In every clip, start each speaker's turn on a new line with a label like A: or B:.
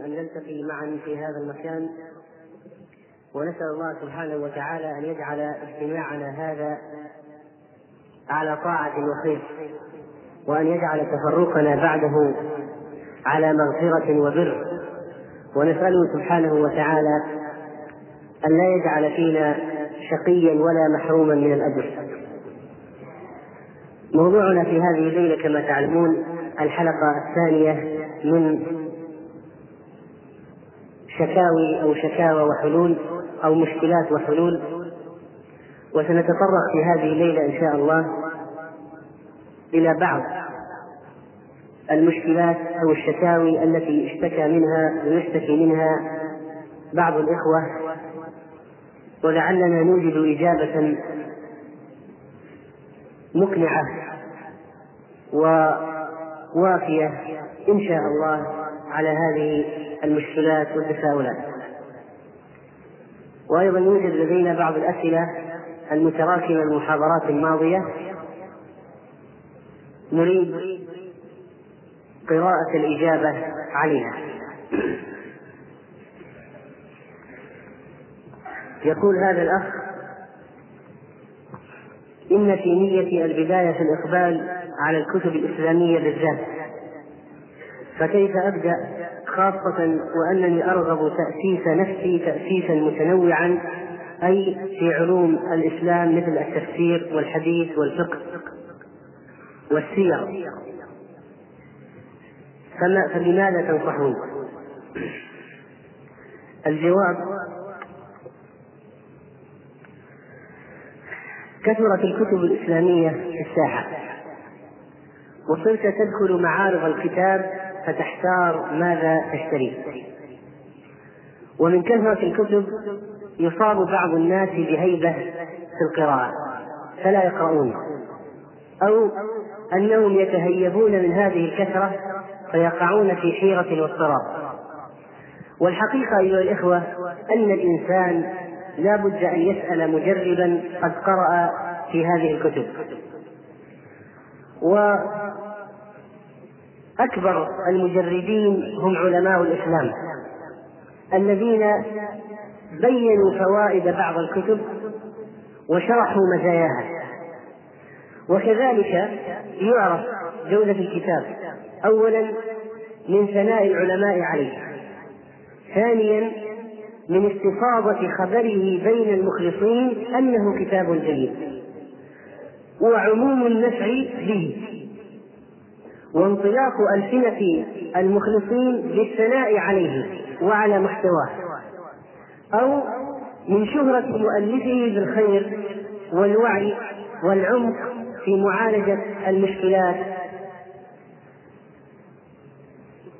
A: أن نلتقي معا في هذا المكان ونسأل الله سبحانه وتعالى أن يجعل اجتماعنا هذا على طاعة وخير وأن يجعل تفرقنا بعده على مغفرة وبر. ونسأله سبحانه وتعالى أن لا يجعل فينا شقيا ولا محروما من الأجر. موضوعنا في هذه الليلة كما تعلمون الحلقة الثانية من شكاوي أو شكاوى وحلول أو مشكلات وحلول. وسنتطرق في هذه الليلة إن شاء الله إلى بعض المشكلات أو الشكاوي التي اشتكى منها ويشتكي منها بعض الإخوة. ولعلنا نوجد إجابة مقنعة ووافية إن شاء الله على هذه المشكلات والتساؤلات وأيضا يوجد لدينا بعض الأسئلة المتراكمة المحاضرات الماضية. نريد قراءة الإجابة عليها. يقول هذا الأخ إن في نيتي البداية في الإقبال على الكتب الإسلامية بالذات. فكيف أبدأ خاصة وأنني أرغب تأسيس نفسي تأسيسا متنوعا أي في علوم الإسلام مثل التفسير والحديث والفقه والسير فما فبماذا تنصحون؟ الجواب كثرت الكتب الإسلامية في الساحة وصرت تدخل معارض الكتاب فتحتار ماذا تشتري. ومن كثرة الكتب يصاب بعض الناس بهيبة في القراءة فلا يقرؤون. أو أنهم يتهيبون من هذه الكثرة فيقعون في حيرة واضطراب. والحقيقة أيها الإخوة أن الإنسان لا بد أن يسأل مجربا قد قرأ في هذه الكتب. وأكبر المجربين هم علماء الإسلام الذين بينوا فوائد بعض الكتب وشرحوا مزاياها. وكذلك يعرف جودة الكتاب أولا من ثناء العلماء عليه ثانيا من استفاضة خبره بين المخلصين أنه كتاب جيد وعموم النفع به وانطلاق ألسنة المخلصين بالثناء عليه وعلى محتواه. أو من شهرة مؤلفه بالخير والوعي والعمق في معالجة المشكلات.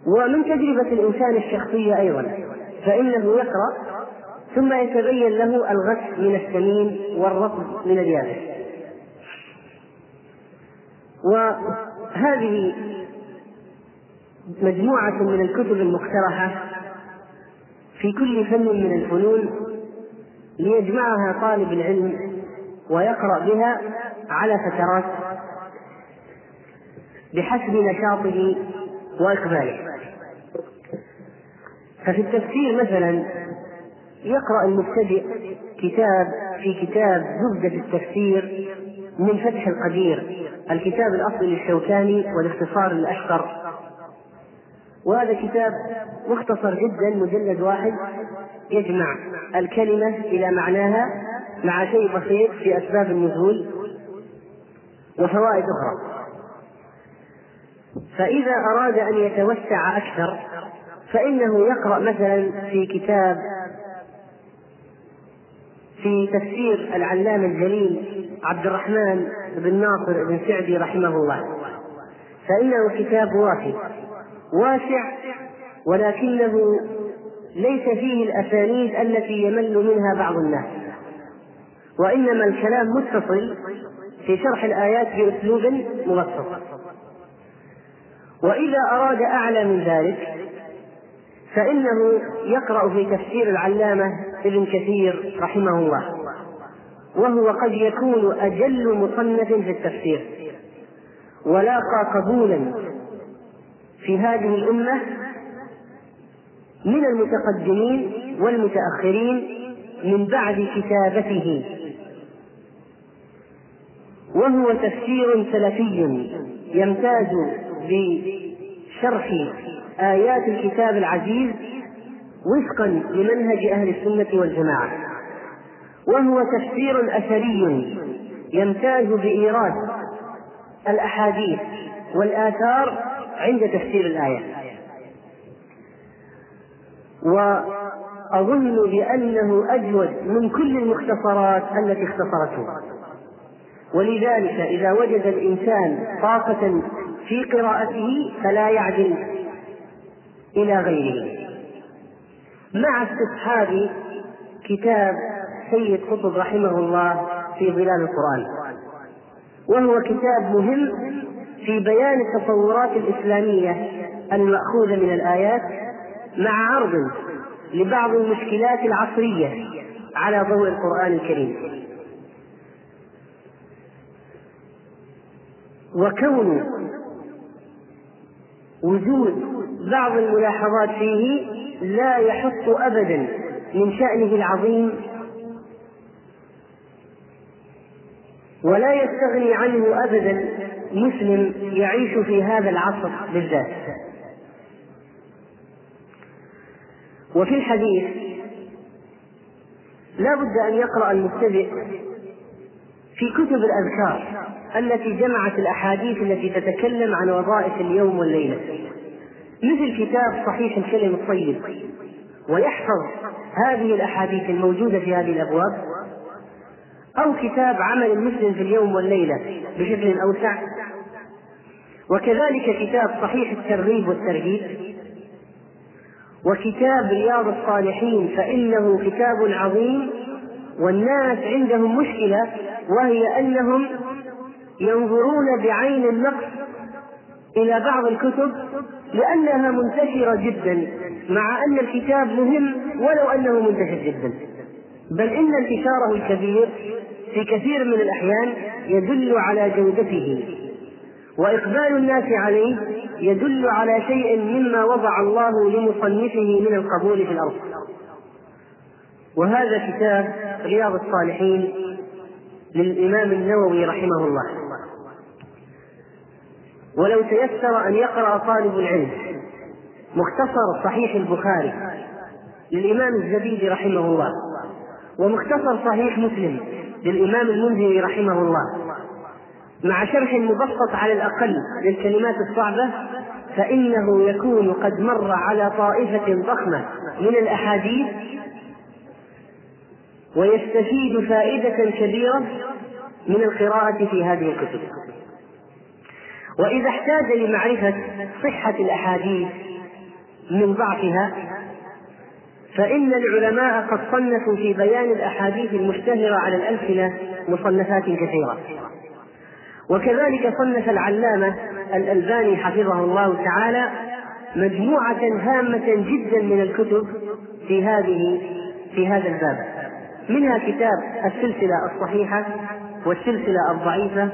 A: ومن تجربة الإنسان الشخصية أيضا فإنه يقرأ ثم يتبين له الغث من السمين والرطب من اليابس. وهذه مجموعة من الكتب المقترحة في كل فن من الفنون ليجمعها طالب العلم ويقرأ بها على فترات بحسب نشاطه وإقباله. ففي التفسير مثلا يقرأ المبتدئ كتاب في كتاب زبدة التفسير من فتح القدير الكتاب الأصلي للشوكاني والاختصار للأشقر. وهذا كتاب مختصر جدا مجلد واحد يجمع الكلمة إلى معناها مع شيء بسيط في أسباب النزول وفوائد أخرى. فإذا أراد أن يتوسع أكثر فإنه يقرأ مثلا في كتاب في تفسير العلامة الجليل عبد الرحمن بن ناصر بن سعدي رحمه الله. فإنه كتاب وافي واسع ولكنه ليس فيه الأسانيد التي يمل منها بعض الناس. وإنما الكلام متصل في شرح الآيات بأسلوب مبسط. وإذا أراد أعلى من ذلك فإنه يقرأ في تفسير العلامة ابن كثير رحمه الله. وهو قد يكون أجل مصنف في التفسير. ولاقى قبولا في هذه الأمة من المتقدمين والمتأخرين من بعد كتابته. وهو تفسير سلفي يمتاز بشرح آيات الكتاب العزيز وفقا لمنهج أهل السنة والجماعة. وهو تفسير أثري يمتاز بإيراد الأحاديث والآثار عند تفسير الآية. وأظن بأنه أجود من كل المختصرات التي اختصرته. ولذلك إذا وجد الإنسان طاقة في قراءته فلا يعدل إلى غيره. مع استصحاب كتاب سيد قطب رحمه الله في ظلال القرآن. وهو كتاب مهم في بيان التصورات الإسلامية المأخوذة من الآيات مع عرض لبعض المشكلات العصرية على ضوء القرآن الكريم. وكون وجود بعض الملاحظات فيه لا يحط أبدا من شأنه العظيم ولا يستغني عنه أبدا مسلم يعيش في هذا العصر بالذات. وفي الحديث لا بد أن يقرأ المبتدئ في كتب الأذكار التي جمعت الأحاديث التي تتكلم عن وظائف اليوم والليلة مثل كتاب صحيح الكلم الطيب ويحفظ هذه الأحاديث الموجودة في هذه الأبواب. أو كتاب عمل المسلم في اليوم والليلة بشكل أوسع. وكذلك كتاب صحيح الترغيب والترهيب. وكتاب رياض الصالحين فإنه كتاب عظيم والناس عندهم مشكلة وهي أنهم ينظرون بعين النقص إلى بعض الكتب لأنها منتشرة جدا مع أن الكتاب مهم ولو أنه منتشر جدا. بل إن انتشاره الكبير في كثير من الأحيان يدل على جودته وإقبال الناس عليه يدل على شيء مما وضع الله لمصنفه من القبول في الأرض. وهذا كتاب رياض الصالحين للإمام النووي رحمه الله. ولو تيسر أن يقرأ طالب العلم مختصر صحيح البخاري للإمام الزبيدي رحمه الله. ومختصر صحيح مسلم للإمام المنذري رحمه الله. مع شرح مبسط على الأقل للكلمات الصعبة فإنه يكون قد مر على طائفة ضخمة من الأحاديث ويستفيد فائدة كبيرة من القراءة في هذه الكتب. وإذا احتاج لمعرفة صحة الأحاديث من ضعفها فإن العلماء قد صنفوا في بيان الأحاديث المشتهرة على الألسنة مصنفات كثيرة. وكذلك صنف العلامة الألباني حفظه الله تعالى مجموعة هامة جدا من الكتب في هذه في هذا الباب. منها كتاب السلسلة الصحيحة والسلسلة الضعيفة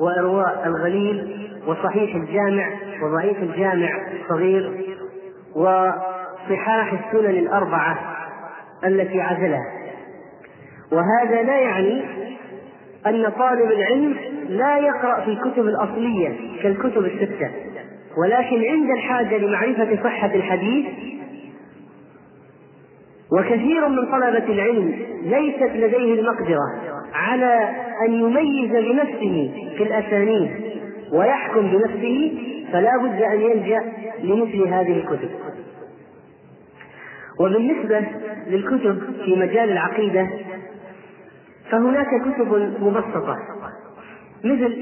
A: وإرواء الغليل وصحيح الجامع وضعيف الجامع الصغير وصحاح السنن الأربعة التي عزلها. وهذا لا يعني أن طالب العلم لا يقرأ في الكتب الأصلية كالكتب الستة ولكن عند الحاجة لمعرفة صحة الحديث وكثير من طلبة العلم ليست لديه المقدرة على أن يميز بنفسه في الأسانيد ويحكم بنفسه فلا بد أن يلجأ لمثل هذه الكتب. وبالنسبة للكتب في مجال العقيدة فهناك كتب مبسطة مثل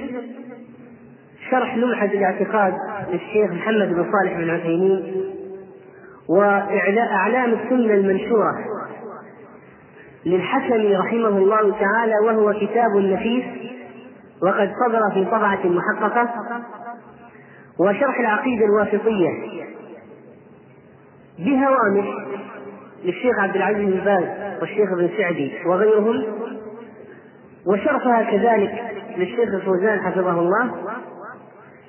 A: شرح لمحة الاعتقاد للشيخ محمد بن صالح بن عثيمين وأعلام السنة المنشورة للحكم رحمه الله تعالى وهو كتاب نفيس وقد صدر في طبعة محققة وشرح العقيدة الواسطية. بهوامش للشيخ عبد العزيز بن باز والشيخ ابن سعدي وغيرهم وشرحها كذلك للشيخ الفوزان حفظه الله.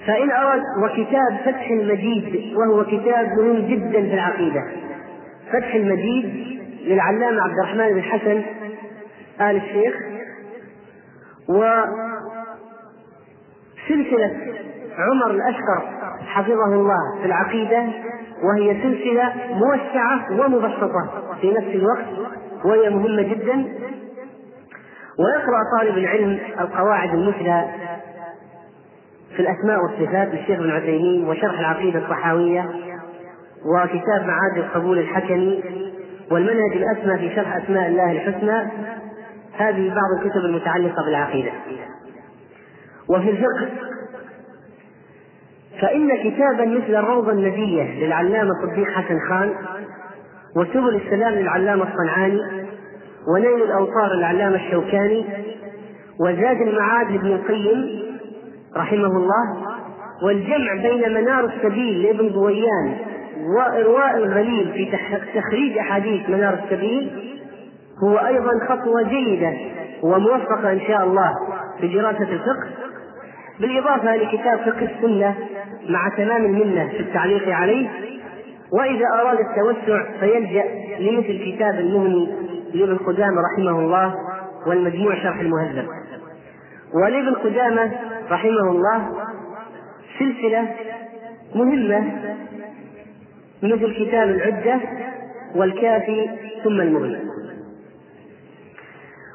A: فإن أراد وكتاب فتح المجيد وهو كتاب مهم جدا في العقيدة. فتح المجيد للعلامة عبد الرحمن بن حسن آل الشيخ وسلسلة عمر الأشقر حفظه الله في العقيدة وهي سلسلة موسعة ومبسطة في نفس الوقت وهي مهمة جدا. ويقرأ طالب العلم القواعد المثلى في الأسماء والصفات للشيخ ابن عثيمين وشرح العقيدة الصحاوية وكتاب معاد القبول الحكمي والمنهج الأسمى في شرح أسماء الله الحسنى. هذه بعض الكتب المتعلقة بالعقيدة. وفي الفقه فإن كتابا مثل الروضة النبية للعلامة صديق حسن خان وسبل السلام للعلامة الصنعاني ونيل الأوطار للعلامة الشوكاني وزاد المعاد لابن القيم رحمه الله والجمع بين منار السبيل لابن ضويان وإرواء الغليل في تخريج أحاديث منار السبيل هو أيضا خطوة جيدة وموفقة إن شاء الله في دراسة الفقه بالإضافة لكتاب فقه السنة مع تمام المنة في التعليق عليه وإذا أراد التوسع فيلجأ لمثل كتاب المغني لابن قدامة رحمه الله والمجموع شرح المهذب. ولابن قدامة رحمه الله سلسلة مهمة مثل كتاب العدة والكافي ثم المغني.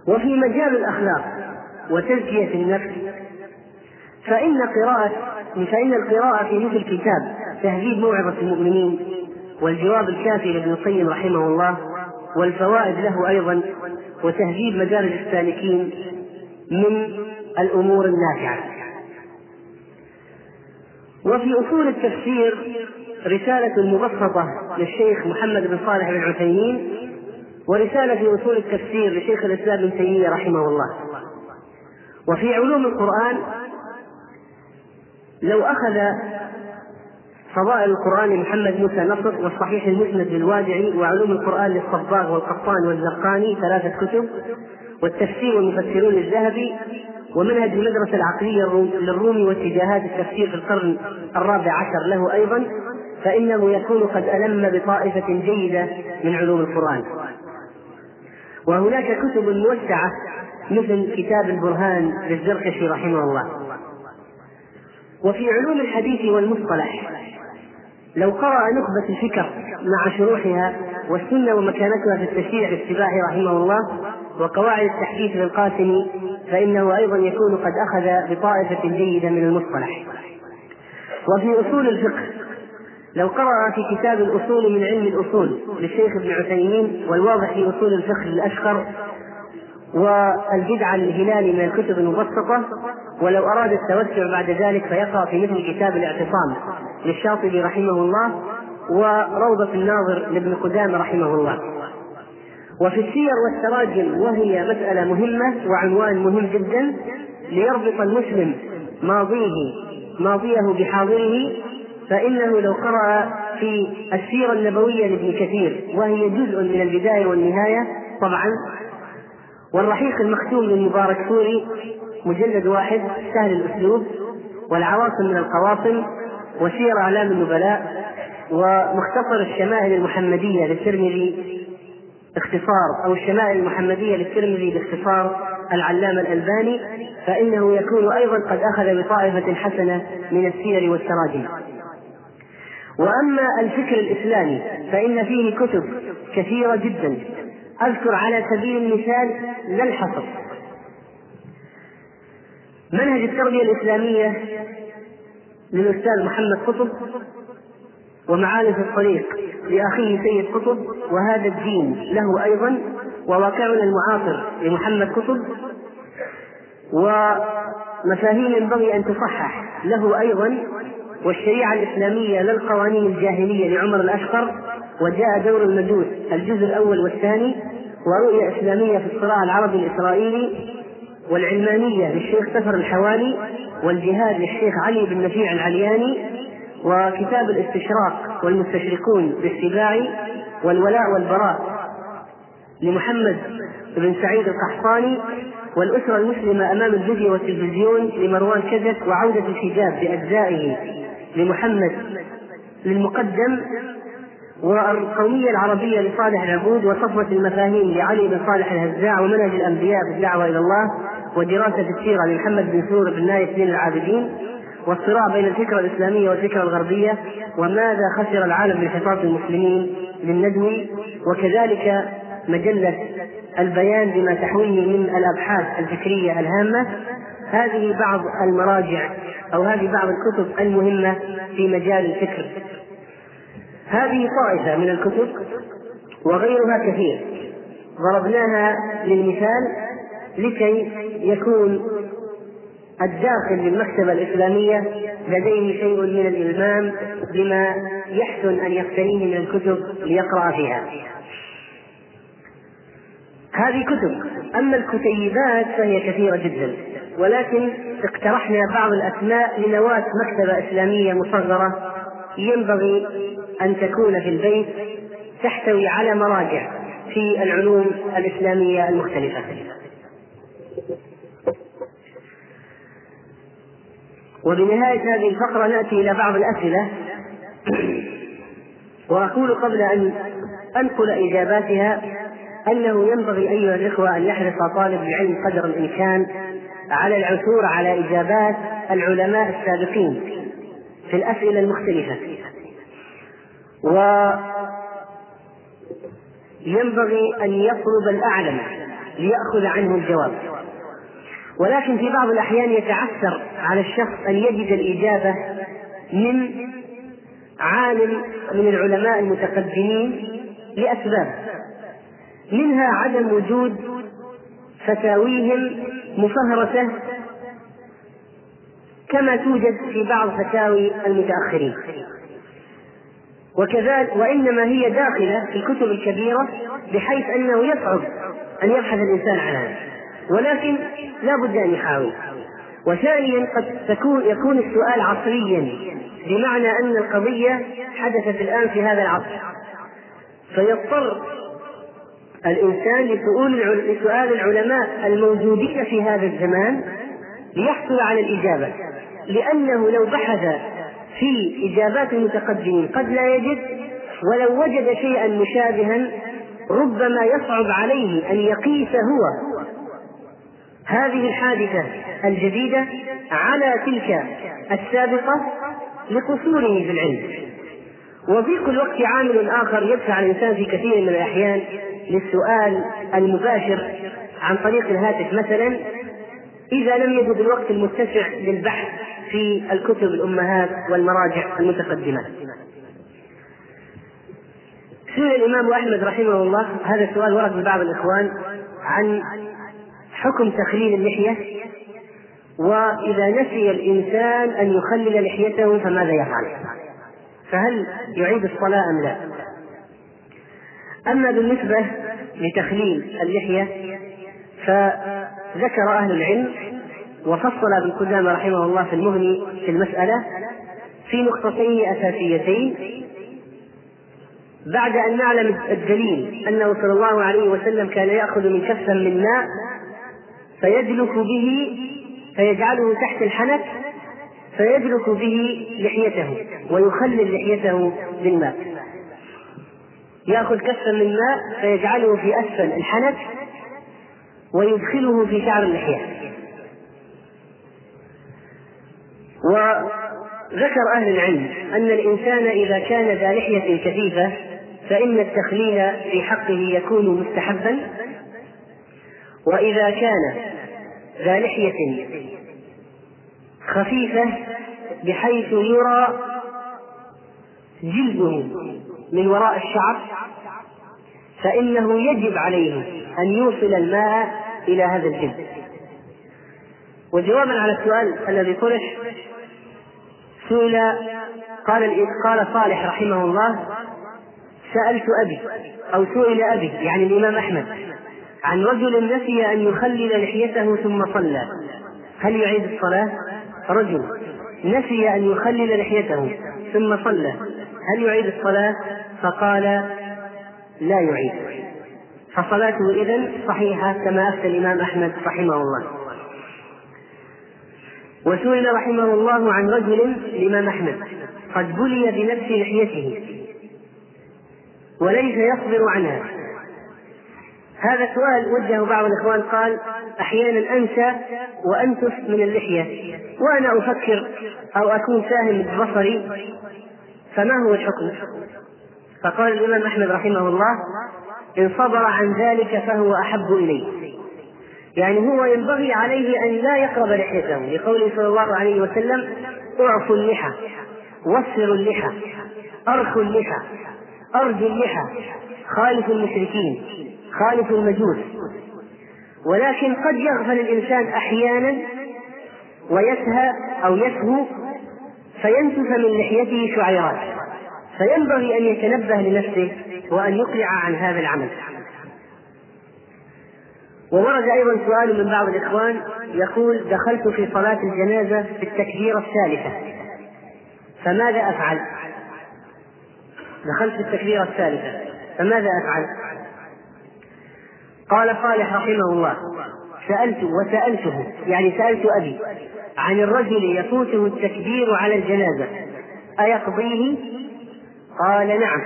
A: وفي مجال الأخلاق وتزكية النفس فإن قراءة فإن القراءة في مثل كتاب تهذيب موعظة المؤمنين والجواب الكافي لابن القيم رحمه الله والفوائد له أيضا وتهذيب مدارج السالكين من الأمور النافعة. وفي أصول التفسير رسالة مبسطة للشيخ محمد بن صالح بن عثيمين ورسالة في أصول التفسير لشيخ الإسلام ابن تيمية رحمه الله. وفي علوم القرآن لو أخذ فضائل القرآن لمحمد موسى نصر والصحيح المسند للوادعي وعلوم القرآن للصباغ والقطان والزرقاني ثلاثة كتب والتفسير والمفسرون للذهبي ومنهج المدرسة العقلية للرومي واتجاهات التفسير في القرن الرابع عشر له أيضا فإنه يكون قد ألم بطائفة جيدة من علوم القرآن. وهناك كتب موسعة مثل كتاب البرهان للزركشي رحمه الله. وفي علوم الحديث والمصطلح. لو قرأ نخبة الفكر مع شروحها والسنة ومكانتها في التشريع السباحي رحمه الله وقواعد التحديث للقاسم فإنه أيضا يكون قد أخذ بطائفة جيدة من المصطلح. وفي أصول الفقه لو قرأ في كتاب الأصول من علم الأصول للشيخ ابن عثيمين والواضح في أصول الفقه والبدعة للهلال من الكتب المبسطة ولو أراد التوسع بعد ذلك فيقرأ في مثل كتاب الاعتصام للشاطبي رحمه الله وروضة الناظر لابن قدامة رحمه الله. وفي السير والتراجم وهي مسألة مهمة وعنوان مهم جدا ليربط المسلم ماضيه ماضيه بحاضره فإنه لو قرأ في السيرة النبوية لابن كثير وهي جزء من البداية والنهاية طبعا والرحيق المختوم للمبارك سوري مجلد واحد سهل الأسلوب والعواصم من القواصم وسير أعلام النبلاء ومختصر الشمائل المحمدية للترمذي اختصار أو الشمائل المحمدية للترمذي باختصار العلامة الألباني فإنه يكون أيضا قد أخذ بطائفة حسنة من السير والتراجم. وأما الفكر الإسلامي فإن فيه كتب كثيرة جدا أذكر على سبيل المثال لا الحصر. منهج التربية الإسلامية للأستاذ محمد قطب ومعالم في الطريق لأخيه سيد قطب وهذا الدين له أيضا وواقعنا المعاصر لمحمد قطب ومفاهيم ينبغي أن تصحح له أيضا والشريعة الإسلامية لا القوانين الجاهلية لعمر الأشقر وجاء دور المجوس الجزء الأول والثاني ورؤية إسلامية في الصراع العربي الإسرائيلي والعلمانية للشيخ سفر الحوالي والجهاد للشيخ علي بن نفيع العلياني وكتاب الاستشراق والمستشرقون للسباعي والولاء والبراء لمحمد بن سعيد القحطاني والأسرة المسلمة أمام الفيديو والتلفزيون لمروان كزك وعودة الحجاب بأجزائه لمحمد للمقدم والقومية العربية لصالح العبود وصفوة المفاهيم لعلي بن صالح الهزاع ومنهج الأنبياء في الدعوة إلى الله ودراسة السيرة لمحمد بن سور بن نايف بن العابدين والصراع بين الفكرة الإسلامية والفكرة الغربية وماذا خسر العالم بانحطاط المسلمين للندوي وكذلك مجلة البيان بما تحويه من الأبحاث الفكرية الهامة. هذه بعض المراجع أو هذه بعض الكتب المهمة في مجال الفكر. هذه طائفة من الكتب وغيرها كثير. ضربناها للمثال لكي يكون الداخل للمكتبة الإسلامية لديه شيء من الإلمام بما يحسن أن يقتنيه من الكتب ليقرأ فيها. هذه كتب. أما الكتيبات فهي كثيرة جدا. ولكن اقترحنا بعض الأسماء لنواة مكتبة إسلامية مصغرة ينبغي أن تكون في البيت تحتوي على مراجع في العلوم الإسلامية المختلفة. وبنهاية هذه الفقرة نأتي إلى بعض الأسئلة. وأقول قبل أن أنقل إجاباتها أنه ينبغي أيها الإخوة أن يحرص طالب العلم قدر الإمكان على العثور على إجابات العلماء السابقين. في الأسئلة المختلفة. وينبغي أن يطلب الأعلم ليأخذ عنه الجواب. ولكن في بعض الأحيان يتعثر على الشخص أن يجد الإجابة من عالم من العلماء المتقدمين لأسباب. منها عدم وجود فتاويهم مفهرسة كما توجد في بعض فتاوي المتأخرين. وكذلك وإنما هي داخلة في الكتب الكبيرة بحيث أنه يصعب أن يبحث الإنسان عنها ولكن لا بد أن يحاول. وثانيا قد تكون يكون السؤال عصريا بمعنى أن القضية حدثت الآن في هذا العصر. فيضطر الإنسان لسؤال العلماء الموجودين في هذا الزمان ليحصل على الإجابة. لأنه لو بحث في إجابات المتقدمين قد لا يجد ولو وجد شيئا مشابها ربما يصعب عليه أن يقيس هو. هذه الحادثة الجديدة على تلك السابقة لقصوره في العلم وفي كل وقت عامل آخر يدفع الإنسان في كثير من الأحيان للسؤال المباشر عن طريق الهاتف مثلا إذا لم يجد الوقت المتسع للبحث في الكتب الأمهات والمراجع المتقدمة سئل الإمام أحمد رحمه الله هذا السؤال ورد من بعض الإخوان عن حكم تخليل اللحية وإذا نسي الإنسان أن يخلل لحيته فماذا يفعل؟ فهل يعيد الصلاة أم لا؟ أما بالنسبة لتخليل اللحية فذكر أهل العلم وفصل ابن قدامة رحمه الله في المغني في المسألة في نقطتين أساسيتين. بعد أن نعلم الدليل أنه صلى الله عليه وسلم كان يأخذ من كفا من ماء فيدلك به فيجعله تحت الحنك فيدلك به لحيته ويخلل لحيته بالماء. يأخذ كفا من ماء فيجعله في أسفل الحنك ويدخله في شعر اللحية. وذكر أهل العلم أن الإنسان إذا كان ذا لحية كثيفة فإن التخليل في حقه يكون مستحبا. وإذا كان ذا لحية خفيفة بحيث يرى جلده من وراء الشعر فإنه يجب عليه أن يوصل الماء إلى هذا الجلد وجوابا على السؤال الذي طرح سئل قال قال صالح رحمه الله سألت أبي أو سئل أبي يعني الإمام أحمد عن رجل نسي أن يخلل لحيته ثم صلى هل يعيد الصلاة؟ رجل نسي أن يخلل لحيته ثم صلى هل يعيد الصلاة؟ فقال لا يعيد فصلاته إذا صحيحة كما أفتى الإمام أحمد رحمه الله وسئل رحمه الله عن رجل الإمام أحمد قد بلي بنفس لحيته وليس يصبر عنها هذا سؤال وجهه بعض الإخوان قال أحيانا أنسى وأنتف من اللحية وأنا أفكر أو أكون فاهم ببصري فما هو الحكم؟ فقال الإمام أحمد رحمه الله إن صبر عن ذلك فهو أحب إليه. يعني هو ينبغي عليه أن لا يقرب لحيته لقوله صلى الله عليه وسلم أعفوا اللحى وفروا اللحى أرخوا اللحى أرجوا اللحى خالفوا المشركين خالفوا المجوس. ولكن قد يغفل الإنسان أحيانا ويسهى أو يسهو فينتف من لحيته شعيرات. فينبغي أن يتنبه لنفسه وأن يقلع عن هذا العمل وورد أيضا سؤال من بعض الإخوان يقول دخلت في صلاة الجنازة في التكبيرة الثالثة فماذا أفعل؟ دخلت في التكبيرة الثالثة فماذا أفعل؟ قال صالح رحمه الله سألت وسألته يعني سألت أبي عن الرجل يفوته التكبير على الجنازة أيقضيه؟ قال نعم.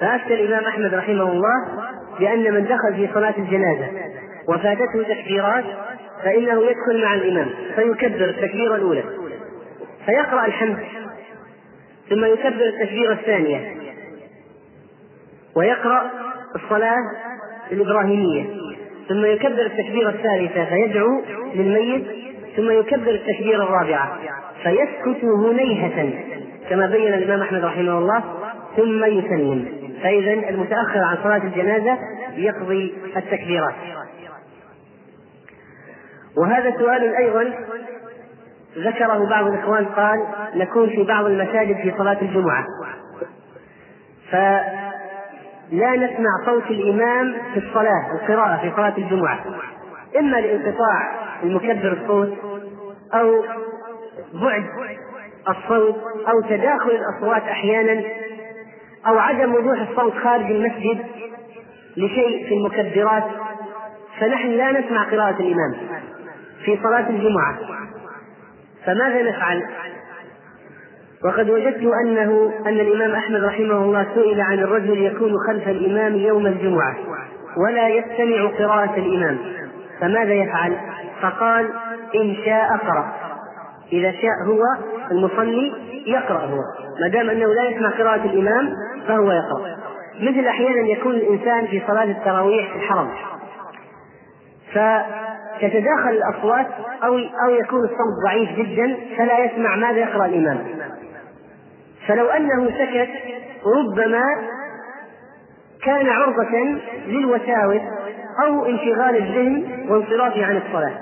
A: فأفتى الإمام أحمد رحمه الله بأن من دخل في صلاة الجنازة وفاتته تكبيرات فإنه يدخل مع الإمام فيكبر التكبيرة الأولى فيقرأ الحمد ثم يكبر التكبيرة الثانية ويقرأ الصلاة الإبراهيمية ثم يكبر التكبيرة الثالثة فيدعو للميت ثم يكبر التكبيرة الرابعة فيسكت هنيهة. كما بين الإمام أحمد رحمه الله ثم يسلم. فإذا المتأخر عن صلاة الجنازة يقضي التكبيرات. وهذا سؤال أيضا ذكره بعض الإخوان قال نكون في بعض المساجد في صلاة الجمعة. فلا نسمع صوت الإمام في الصلاة القراءة في صلاة الجمعة. إما لانقطاع المكبر الصوت أو بعد الصوت أو تداخل الأصوات أحيانا أو عدم وضوح الصوت خارج المسجد لشيء في المكبرات فنحن لا نسمع قراءة الإمام في صلاة الجمعة فماذا نفعل؟ وقد وجدت أنه أن الإمام أحمد رحمه الله سئل عن الرجل يكون خلف الإمام يوم الجمعة ولا يستمع قراءة الإمام فماذا يفعل؟ فقال إن شاء قرأ إذا شاء هو المصلي يقرأ هو ما دام أنه لا يسمع قراءة الإمام فهو يقرأ. مثل أحيانا يكون الإنسان في صلاة التراويح في الحرم. فتتداخل الأصوات أو أو يكون الصوت ضعيف جدا فلا يسمع ماذا يقرأ الإمام. فلو أنه سكت ربما كان عرضة للوساوس أو انشغال الذهن وانصرافه عن الصلاة.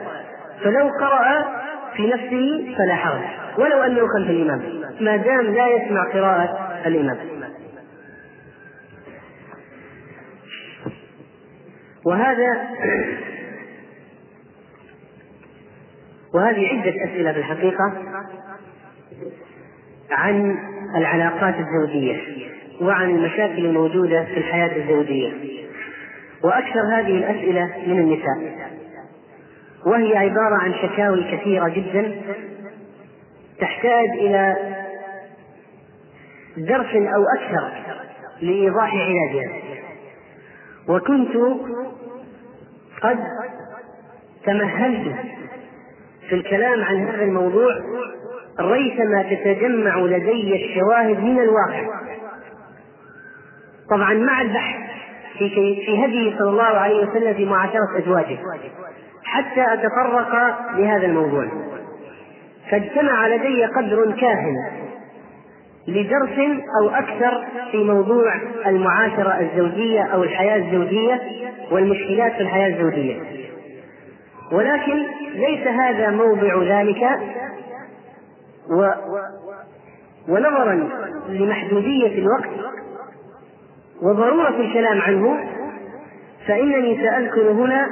A: فلو قرأ في نفسه فلا حرج. ولو أنه خلف الإمام. ما دام لا يسمع قراءة الإمام. وهذا وهذه عدة أسئلة في الحقيقة عن العلاقات الزوجية وعن المشاكل الموجودة في الحياة الزوجية. وأكثر هذه الأسئلة من النساء. وهي عبارة عن شكاوي كثيرة جدا تحتاج إلى درس أو أكثر لإيضاح علاجها. وكنت قد تمهلت في الكلام عن هذا الموضوع ريثما تتجمع لدي الشواهد من الواقع. طبعا مع البحث في في هديه صلى الله عليه وسلم في معاشرة أزواجه. حتى أتطرق لهذا الموضوع. فاجتمع لدي قدر كاهن لدرس أو أكثر في موضوع المعاشرة الزوجية أو الحياة الزوجية والمشكلات في الحياة الزوجية. ولكن ليس هذا موضع ذلك و ونظرا لمحدودية الوقت وضرورة الكلام عنه فإنني سأذكر هنا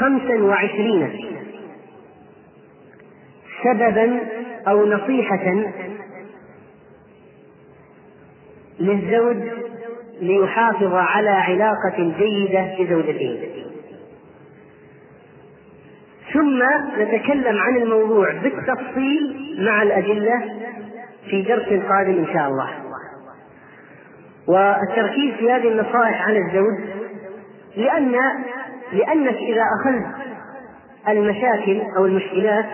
A: خمسا وعشرين سببا أو نصيحة للزوج ليحافظ على علاقة جيدة بزوجته. ثم نتكلم عن الموضوع بالتفصيل مع الأدلة في درس قادم إن شاء الله. والتركيز في هذه النصائح على الزوج لأن لأنك إذا أخذت المشاكل أو المشكلات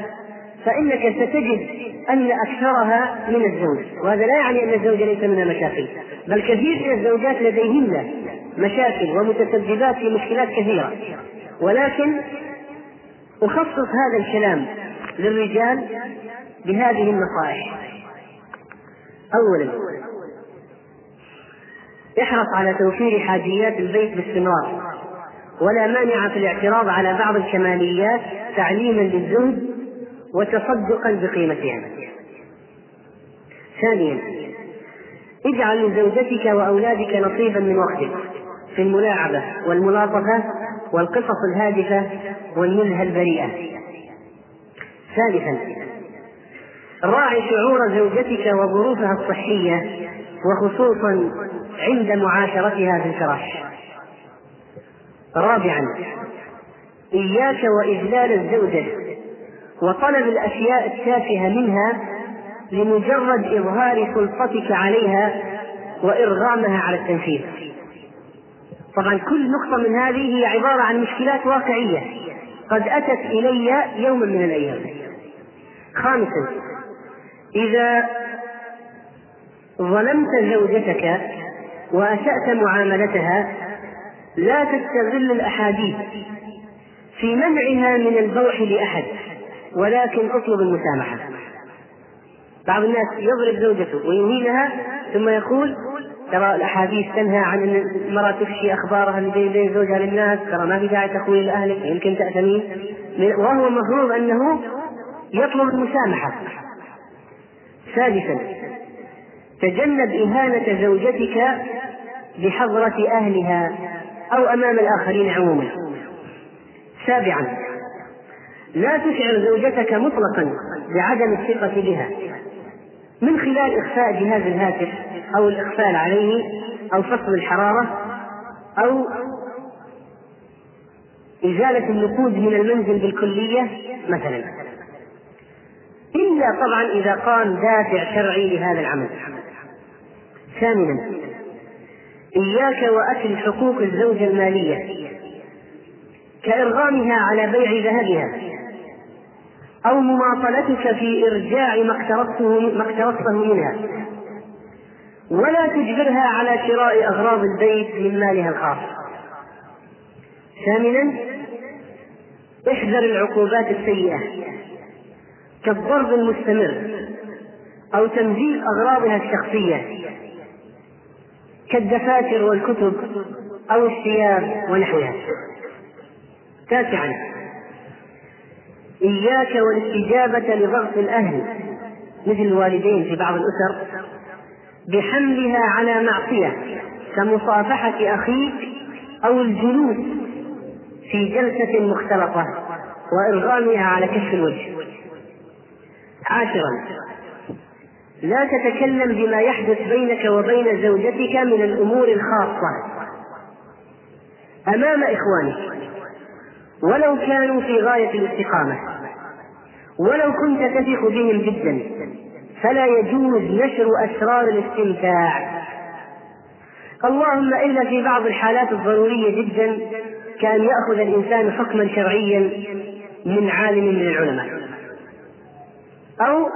A: فإنك ستجد أن أكثرها من الزوج وهذا لا يعني أن الزوج ليس منها مشاكل بل كثير من الزوجات لديهن مشاكل ومتسببات في مشكلات كثيرة. ولكن أخصص هذا الكلام للرجال بهذه النصائح. أولا احرص على توفير حاجيات البيت باستمرار. ولا مانع في الاعتراض على بعض الكماليات تعليما للزهد وتصدقا بقيمتها ثانيا اجعل لزوجتك وأولادك نصيبا من وقتك في الملاعبة والملاطفة والقصص الهادفة والنزهه البريئة. ثالثا راعي شعور زوجتك وظروفها الصحية وخصوصا عند معاشرتها في الفراش. رابعا إياك وإذلال الزوجة وطلب الأشياء التافهة منها لمجرد إظهار سلطتك عليها وإرغامها على التنفيذ. طبعا كل نقطة من هذه هي عبارة عن مشكلات واقعية قد أتت إلي يوما من الأيام. خامسا إذا ظلمت زوجتك وأسأت معاملتها لا تستغل الأحاديث في منعها من البوح لأحد ولكن أطلب المسامحة. بعض الناس يضرب زوجته ويهينها ثم يقول ترى الأحاديث تنهى عن إن المرأة تفشي أخبارها اللي بين زوجها للناس ترى ما في داعي تقويل لأهلك يمكن تاثمين وهو المفروض أنه يطلب المسامحة. سادسا تجنب إهانة زوجتك بحضرة أهلها. أو أمام الآخرين عموما. سابعا لا تشعر زوجتك مطلقا بعدم الثقة بها. من خلال إخفاء جهاز الهاتف أو الإقفال عليه أو فصل الحرارة أو إزالة النقود من المنزل بالكلية مثلا. إلا طبعا إذا قام دافع شرعي لهذا العمل. ثامنا إياك وأكل حقوق الزوجة المالية كإرغامها على بيع ذهبها أو مماطلتك في إرجاع ما اقترضته ما اقترضته منها. ولا تجبرها على شراء أغراض البيت من مالها الخاص ثامنا احذر العقوبات السيئة كالضرب المستمر أو تمزيق أغراضها الشخصية. كالدفاتر والكتب أو الثياب ونحوها. تاسعا. إياك والاستجابة لضغط الأهل مثل الوالدين في بعض الأسر بحملها على معصية كمصافحة أخيك أو الجلوس في جلسة مختلطة وإرغامها على كشف الوجه. عاشرا. لا تتكلم بما يحدث بينك وبين زوجتك من الأمور الخاصة. أمام إخوانك. ولو كانوا في غاية الاستقامة. ولو كنت تثق بهم جدا. فلا يجوز نشر أسرار الاستمتاع. اللهم إلا في بعض الحالات الضرورية جدا كان يأخذ الإنسان حكما شرعيا من عالم من العلماء. أو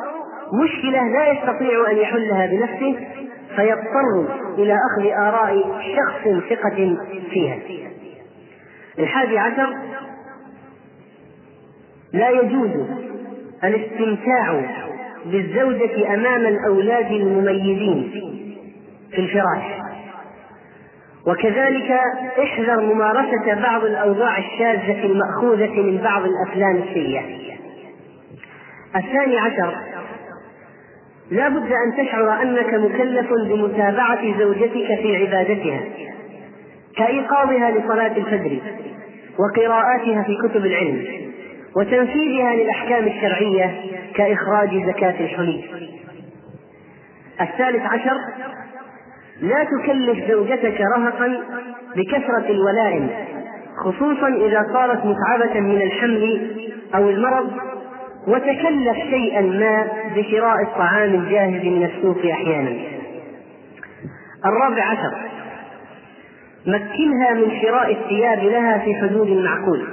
A: مشكلة لا يستطيع أن يحلها بنفسه فيضطر إلى أخذ آراء شخص ثقة فيها. الحادي عشر لا يجوز الاستمتاع بالزوجة أمام الأولاد المميزين في الفراش. وكذلك احذر ممارسة بعض الأوضاع الشاذة المأخوذة من بعض الأفلام السيئة. الثاني عشر لا بد أن تشعر أنك مكلف بمتابعة زوجتك في عبادتها كإيقاظها لصلاة الفجر وقراءاتها في كتب العلم وتنفيذها للأحكام الشرعية كإخراج زكاة الحلي الثالث عشر لا تكلف زوجتك رهقا بكثرة الولائم خصوصا إذا صارت متعبة من الحمل أو المرض وتكلف شيئا ما بشراء الطعام الجاهز من السوق أحيانا. الرابع عشر. مكنها من شراء الثياب لها في حدود المعقول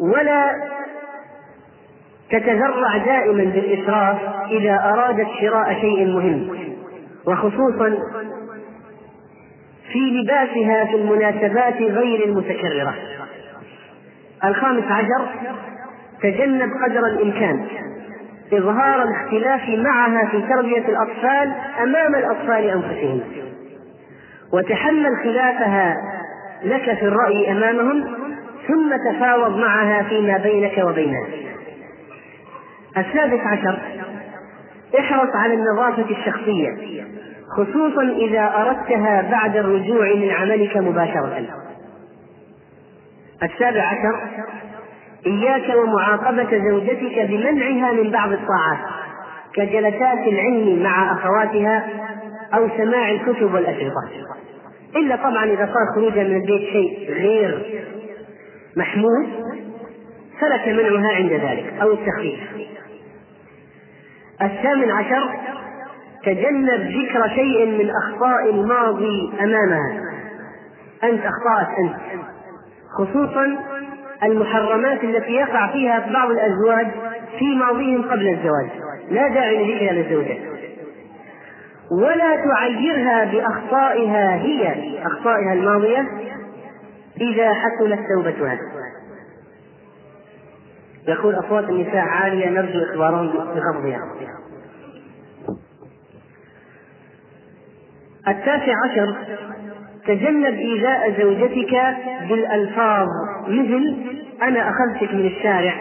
A: ولا تتذرع دائما بالإسراف إذا أرادت شراء شيء مهم. وخصوصا في لباسها في المناسبات غير المتكررة. الخامس عشر. تجنب قدر الإمكان. إظهار الاختلاف معها في تربية الأطفال أمام الأطفال أنفسهم. وتحمل خلافها لك في الرأي أمامهم ثم تفاوض معها فيما بينك وبينها. السادس عشر احرص على النظافة الشخصية خصوصا إذا أردتها بعد الرجوع من عملك مباشرة. السابع عشر إياك ومعاقبة زوجتك بمنعها من بعض الطاعات كجلسات العلم مع أخواتها أو سماع الكتب والأشرطة. إلا طبعا إذا صار خروجها من البيت شيء غير محمود فلك منعها عند ذلك أو التخفيف. الثامن عشر تجنب ذكر شيء من أخطاء الماضي أمامها. أنت أخطأت أنت خصوصا المحرمات التي يقع فيها بعض الأزواج في ماضيهم قبل الزواج. لا داعي لذكرها للزوجة ولا تعيرها بأخطائها هي أخطائها الماضية إذا حصلت توبتها. يقول أصوات النساء عالية نرجو إخبارهم بخفضها. التاسع عشر تجنب إيذاء زوجتك بالألفاظ. مثل أنا أخذتك من الشارع.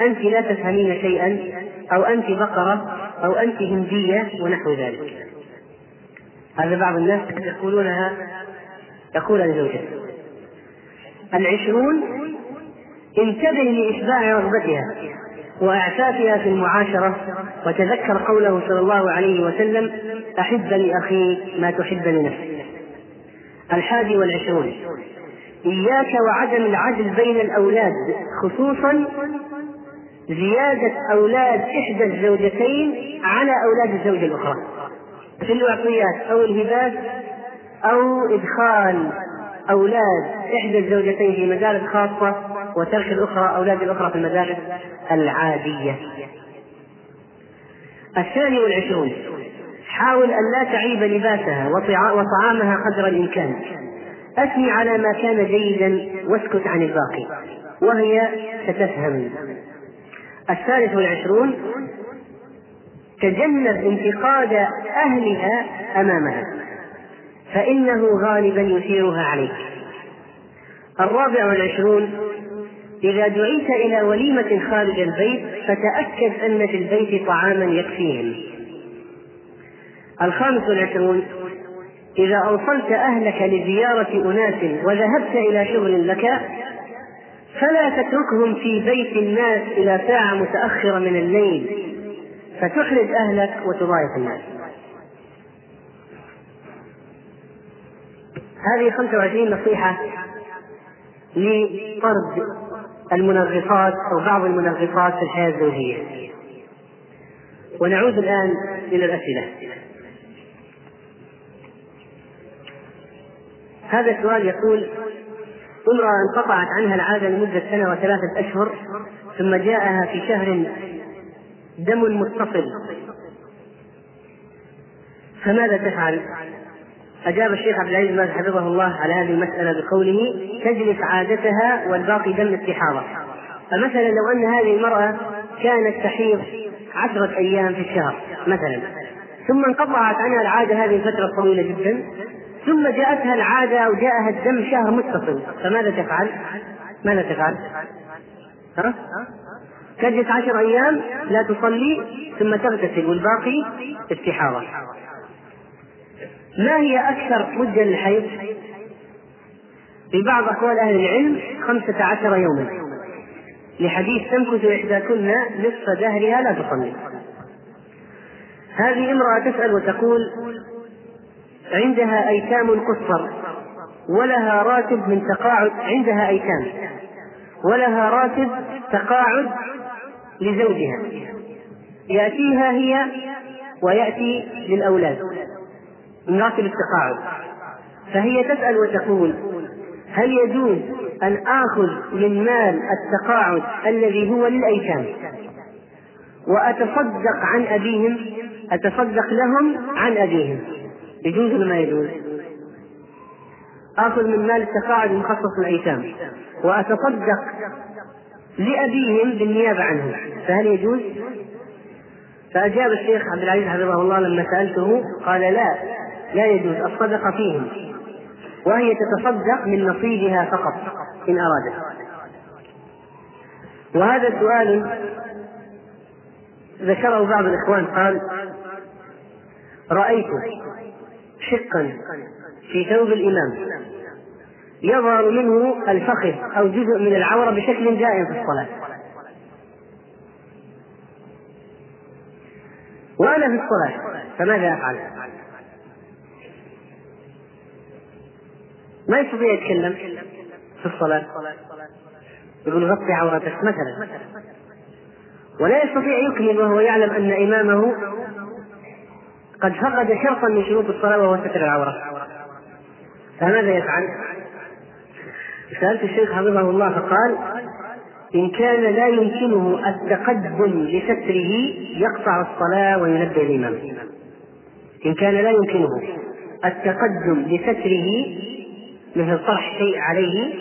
A: أنت لا تفهمين شيئا أو أنت بقرة أو أنت هندية ونحو ذلك. هذا بعض الناس يقولونها يقولها لزوجته العشرون انتبه لإشباع رغبتها وإعفافها في المعاشرة وتذكر قوله صلى الله عليه وسلم أحب لأخيك ما تحب لنفسك. الحادي والعشرون. إياك وعدم العدل بين الأولاد خصوصا زيادة أولاد إحدى الزوجتين على أولاد الزوجة الأخرى. في الوعطيات أو الهبات أو إدخال أولاد إحدى الزوجتين في مدارس خاصة وترك الأخرى أولاد الأخرى في المدارس العادية. الثاني والعشرون. حاول أن لا تعيب لباسها وطعامها قدر الإمكان. أثني على ما كان جيدا واسكت عن الباقي. وهي ستفهم. الثالث والعشرون تجنب انتقاد أهلها أمامها فإنه غالبا يثيرها عليك. الرابع والعشرون إذا دعيت إلى وليمة خارج البيت فتأكد أن في البيت طعاما يكفيهم. الخامس والعشرون. إذا أوصلت أهلك لزيارة أناس وذهبت إلى شغل لك فلا تتركهم في بيت الناس إلى ساعة متأخرة من الليل فتحرج أهلك وتضايق الناس. هذه 25 نصيحة لطرد المنغصات أو بعض المنغصات في الحياة الزوجية. ونعود الآن إلى الأسئلة. هذا السؤال يقول امرأة انقطعت عنها العادة لمدة سنة وثلاثة أشهر ثم جاءها في شهر دم متصل فماذا تفعل؟ أجاب الشيخ عبد العزيز بن حفظه الله على هذه المسألة بقوله تجلس عادتها والباقي دم استحاضة فمثلا لو أن هذه المرأة كانت تحيض عشرة أيام في الشهر مثلا ثم انقطعت عنها العادة هذه الفترة طويلة جدا ثم جاءتها العادة أو جاءها الدم شهر متصل فماذا تفعل؟ ماذا تفعل؟ ها؟ تجلس عشر أيام لا تصلي ثم تغتسل والباقي استحاضة ما هي أكثر مدة للحيض؟ في بعض أقوال أهل العلم خمسة عشر يوما لحديث تمكث إحداكن نصف دهرها لا تصلي هذه امرأة تسأل وتقول عندها أيتام قصر ولها راتب من تقاعد عندها أيتام ولها راتب تقاعد لزوجها. يأتيها هي ويأتي للأولاد من راتب التقاعد. فهي تسأل وتقول هل يجوز أن آخذ من مال التقاعد الذي هو للأيتام؟ وأتصدق عن أبيهم أتصدق لهم عن أبيهم. يجوز ولا ما يجوز؟ آخذ من مال التقاعد المخصص للأيتام وأتصدق لأبيهم بالنيابة عنهم فهل يجوز؟ فأجاب الشيخ عبد العزيز حفظه الله لما سألته قال لا لا يجوز الصدقة فيهم وهي تتصدق من نصيبها فقط إن أرادت وهذا سؤال ذكره بعض الإخوان قال رأيت شقا في ثوب الإمام. يظهر منه الفخذ أو جزء من العورة بشكل دائم في الصلاة. وأنا في الصلاة فماذا أفعل؟ ما يستطيع يتكلم في الصلاة؟ يقول غطي عورتك مثلا. ولا يستطيع يكمل وهو يعلم أن إمامه قد فقد شرطا من شروط الصلاة وهو ستر العورة. فماذا يفعل؟ سألت الشيخ حفظه الله فقال إن كان لا يمكنه التقدم لستره يقطع الصلاة وينبه الإمام. إن كان لا يمكنه التقدم لستره مثل طرح شيء عليه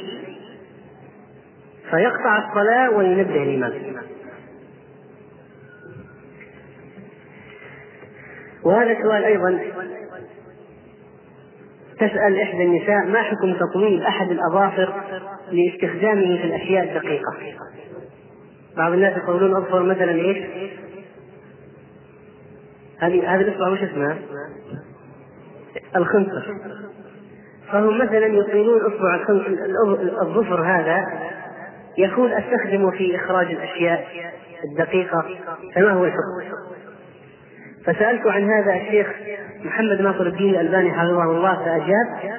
A: فيقطع الصلاة وينبه الإمام. وهذا سؤال أيضا تسأل إحدى النساء ما حكم تطويل أحد الأظافر لاستخدامه في الأشياء الدقيقة بعض الناس يقولون أظفر مثلا إيش هذه هذه الإصبع وش اسمها؟ الخنصر فهم مثلا يطيلون إصبع الظفر هذا يقول أستخدمه في إخراج الأشياء الدقيقة فما هو الحكم؟ فسألت عن هذا الشيخ محمد ناصر الدين الألباني حفظه الله فأجاب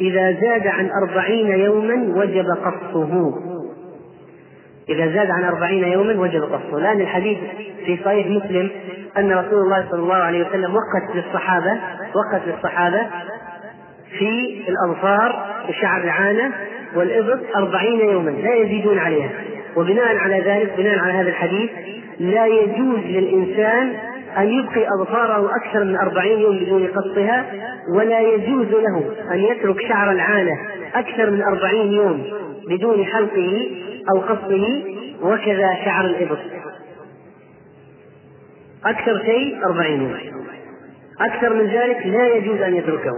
A: إذا زاد عن أربعين يوما وجب قصه. إذا زاد عن أربعين يوما وجب قصه. لأن الحديث في صحيح مسلم أن رسول الله صلى الله عليه وسلم وقت للصحابة وقت للصحابة في الأظفار وشعر العانة والإبط أربعين يوما لا يزيدون عليها. وبناء على ذلك بناء على هذا الحديث لا يجوز للإنسان أن يبقي أظفاره أكثر من أربعين يوم بدون قصها ولا يجوز له أن يترك شعر العانة أكثر من أربعين يوم بدون حلقه أو قصه وكذا شعر الإبط. أكثر شيء أربعين يوم. أكثر من ذلك لا يجوز أن يتركه.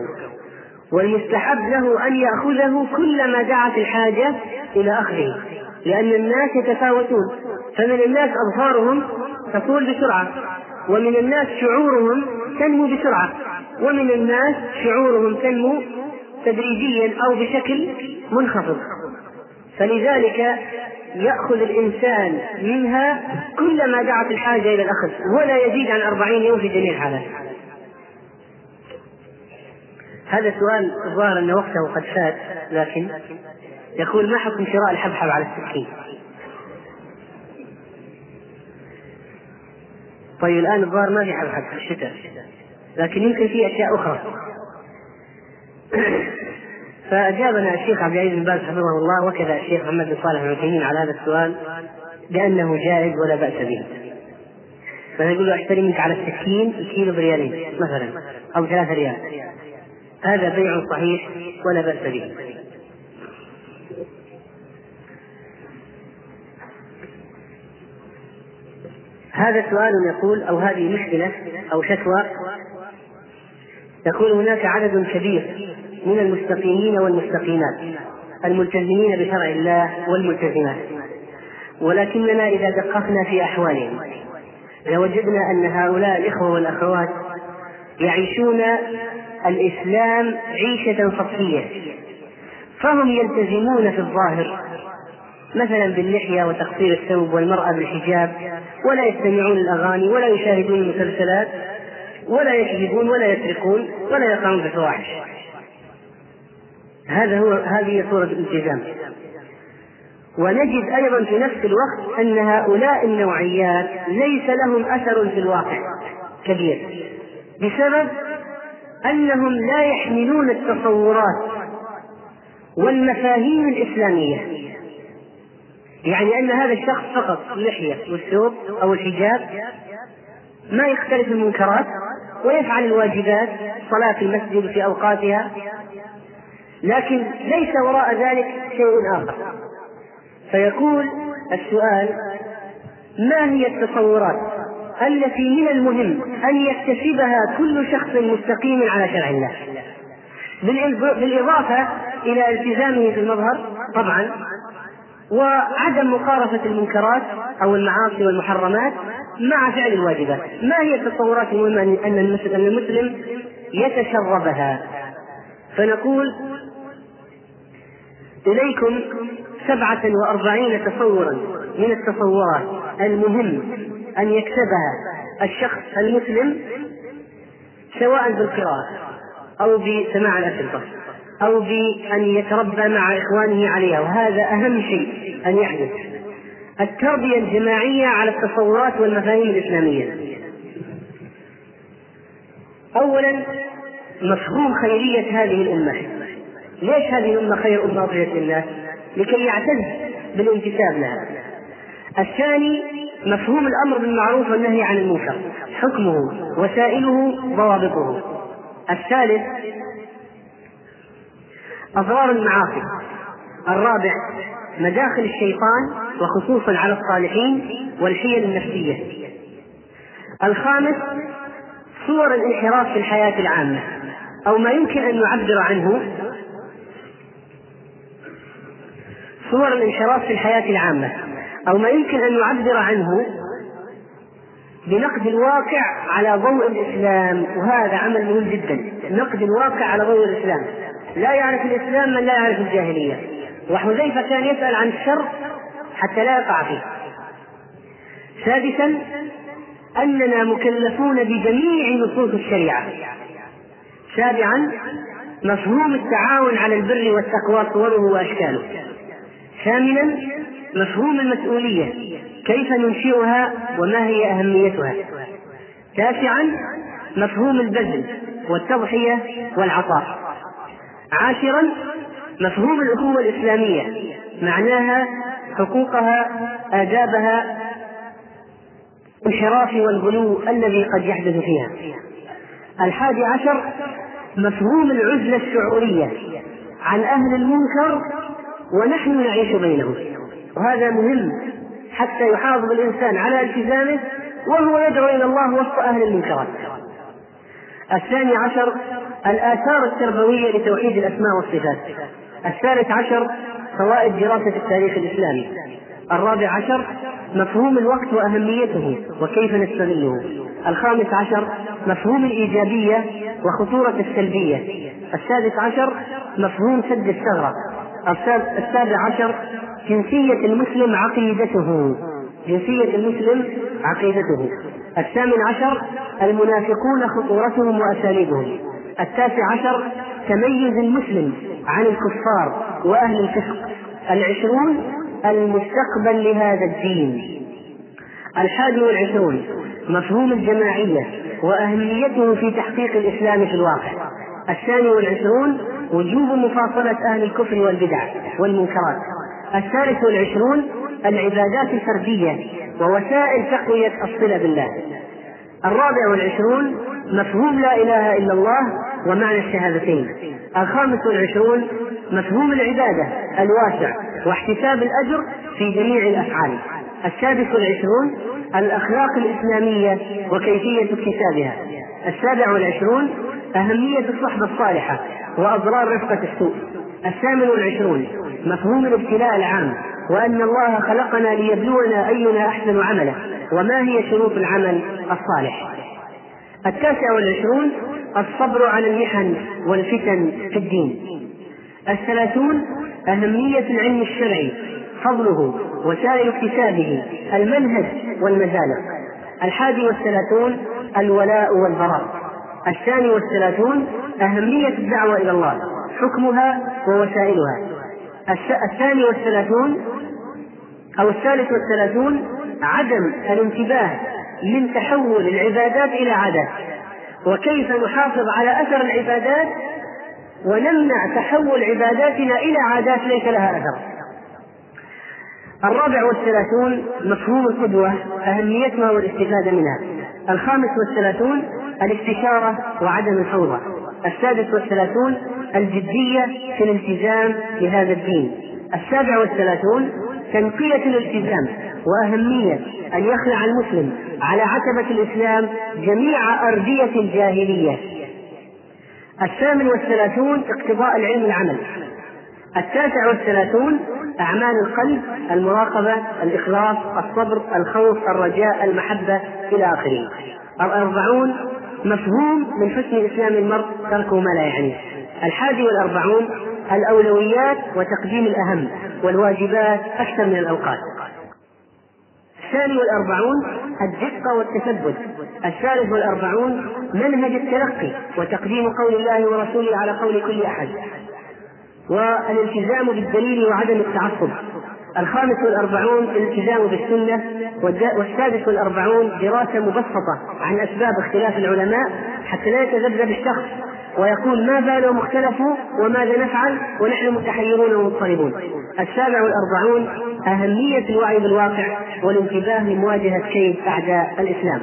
A: والمستحب له أن يأخذه كلما دعت الحاجة إلى أخذه لأن الناس يتفاوتون. فمن الناس أظفارهم تطول بسرعة. ومن الناس شعورهم تنمو بسرعة. ومن الناس شعورهم تنمو تدريجيا أو بشكل منخفض. فلذلك يأخذ الإنسان منها كلما دعت الحاجة إلى الأخذ ولا يزيد عن أربعين يوم في جميع الحالات هذا سؤال الظاهر أن وقته قد فات لكن يقول ما حكم شراء الحبحب على السكين؟ طيب الآن الظاهر ما في حبحب في الشتاء لكن يمكن في أشياء أخرى. فأجابنا الشيخ عبد العزيز بن باز حفظه الله وكذا الشيخ محمد بن صالح العثيمين على هذا السؤال بأنه جائز ولا بأس به. فنقول له أشتري منك على السكين الكيلو بريالين مثلا أو ثلاثة ريال. هذا بيع صحيح ولا بأس به. هذا سؤال يقول أو هذه مشكلة أو شكوى يقول هناك عدد كبير من المستقيمين والمستقيمات الملتزمين بشرع الله والملتزمات. ولكننا إذا دققنا في أحوالهم لوجدنا أن هؤلاء الإخوة والأخوات يعيشون الإسلام عيشة سطحية فهم يلتزمون في الظاهر. مثلا باللحية وتقصير الثوب والمرأة بالحجاب ولا يستمعون الأغاني ولا يشاهدون المسلسلات ولا يكذبون ولا يسرقون ولا يقعون في الفواحش. هذا هو هذه صورة الالتزام. ونجد أيضا في نفس الوقت أن هؤلاء النوعيات ليس لهم أثر في الواقع كبير بسبب أنهم لا يحملون التصورات والمفاهيم الإسلامية. يعني أن هذا الشخص فقط اللحية والثوب أو الحجاب ما يختلف المنكرات ويفعل الواجبات صلاة في المسجد في أوقاتها لكن ليس وراء ذلك شيء آخر. فيقول السؤال ما هي التصورات التي من المهم أن يكتسبها كل شخص مستقيم على شرع الله؟ بالإضافة إلى التزامه في المظهر طبعا وعدم مقارفة المنكرات أو المعاصي والمحرمات مع فعل الواجبات ما هي التصورات المهمة أن المسلم يتشربها؟ فنقول إليكم سبعة وأربعين تصورا من التصورات المهم أن يكسبها الشخص المسلم سواء بالقراءة أو بسماع الأشرطة أو بأن يتربى مع إخوانه عليها وهذا أهم شيء. أن يحدث التربية الجماعية على التصورات والمفاهيم الإسلامية أولا مفهوم خيرية هذه الأمة ليش هذه الأمة خير أمة أخرجت للناس؟ لكي يعتز بالانتساب لها. الثاني مفهوم الأمر بالمعروف والنهي عن المنكر، حكمه وسائله ضوابطه. الثالث أضرار المعاصي. الرابع مداخل الشيطان وخصوصا على الصالحين والحيل النفسية. الخامس صور الانحراف في الحياة العامة أو ما يمكن أن نعبر عنه. صور الانحراف في الحياة العامة أو ما يمكن أن نعبر عنه. بنقد الواقع على ضوء الإسلام وهذا عمل مهم جدا. نقد الواقع على ضوء الإسلام. لا يعرف الإسلام من لا يعرف الجاهلية. وحذيفة كان يسأل عن الشر حتى لا يقع فيه. سادسا أننا مكلفون بجميع نصوص الشريعة. سابعا مفهوم التعاون على البر والتقوى صوره وأشكاله. ثامنا مفهوم المسؤولية كيف ننشئها وما هي أهميتها. تاسعا مفهوم البذل والتضحية والعطاء. عاشرا مفهوم الأخوة الإسلامية. معناها حقوقها آدابها الانحراف والغلو الذي قد يحدث فيها. الحادي عشر مفهوم العزلة الشعورية. عن أهل المنكر ونحن نعيش بينهم. وهذا مهم حتى يحافظ الإنسان على التزامه وهو يدعو إلى الله وسط أهل المنكرات. الثاني عشر الآثار التربوية لتوحيد الأسماء والصفات. الثالث عشر فوائد دراسة التاريخ الإسلامي. الرابع عشر مفهوم الوقت وأهميته وكيف نستغله. الخامس عشر مفهوم الإيجابية وخطورة السلبية. السادس عشر مفهوم سد الثغرة. السابع عشر جنسية المسلم عقيدته. جنسية المسلم عقيدته. الثامن عشر المنافقون خطورتهم وأساليبهم. التاسع عشر تميز المسلم عن الكفار وأهل الفسق. العشرون المستقبل لهذا الدين. الحادي والعشرون مفهوم الجماعية وأهميته في تحقيق الإسلام في الواقع. الثاني والعشرون وجوب مفاصلة أهل الكفر والبدع والمنكرات. الثالث والعشرون العبادات الفردية ووسائل تقوية الصلة بالله. الرابع والعشرون مفهوم لا إله إلا الله ومعنى الشهادتين الخامس والعشرون مفهوم العبادة الواسع واحتساب الأجر في جميع الأفعال. السادس والعشرون الأخلاق الإسلامية وكيفية اكتسابها. السابع والعشرون أهمية الصحبة الصالحة وأضرار رفقة السوء. الثامن والعشرون مفهوم الابتلاء العام وأن الله خلقنا ليبلونا أينا أحسن عملا وما هي شروط العمل الصالح. التاسع والعشرون الصبر على المحن والفتن في الدين. الثلاثون أهمية العلم الشرعي فضله وسائل اكتسابه المنهج والمزالق الحادي والثلاثون الولاء والبراء الثاني والثلاثون أهمية الدعوة إلى الله حكمها ووسائلها. الثاني والثلاثون أو الثالث والثلاثون عدم الانتباه من تحول العبادات إلى عادات وكيف نحافظ على أثر العبادات ونمنع تحول عباداتنا إلى عادات ليس لها أثر. الرابع والثلاثون مفهوم القدوة أهميتها والاستفادة منها. الخامس والثلاثون الاستشارة وعدم الفوضى. السادس والثلاثون الجدية في الالتزام بهذا الدين. السابع والثلاثون تنقية الالتزام وأهمية أن يخلع المسلم على عتبة الإسلام جميع أردية الجاهلية. الثامن والثلاثون اقتضاء العلم العمل التاسع والثلاثون أعمال القلب المراقبة الإخلاص الصبر الخوف الرجاء المحبة إلى آخره الأربعون مفهوم من حسن إسلام المرء تركه ما لا يعنيه. الحادي والأربعون الأولويات وتقديم الأهم والواجبات أكثر من الأوقات. الثاني والأربعون الدقة والتثبت. الثالث والأربعون منهج التلقي وتقديم قول الله ورسوله على قول كل أحد. والالتزام بالدليل وعدم التعصب. الخامس والأربعون الالتزام بالسنة والسادس والأربعون دراسة مبسطة عن أسباب اختلاف العلماء حتى لا يتذبذب الشخص ويقول ما بالهم اختلفوا وماذا نفعل ونحن متحيرون ومضطربون. السابع والأربعون أهمية الوعي بالواقع والانتباه لمواجهة كيد أعداء الإسلام.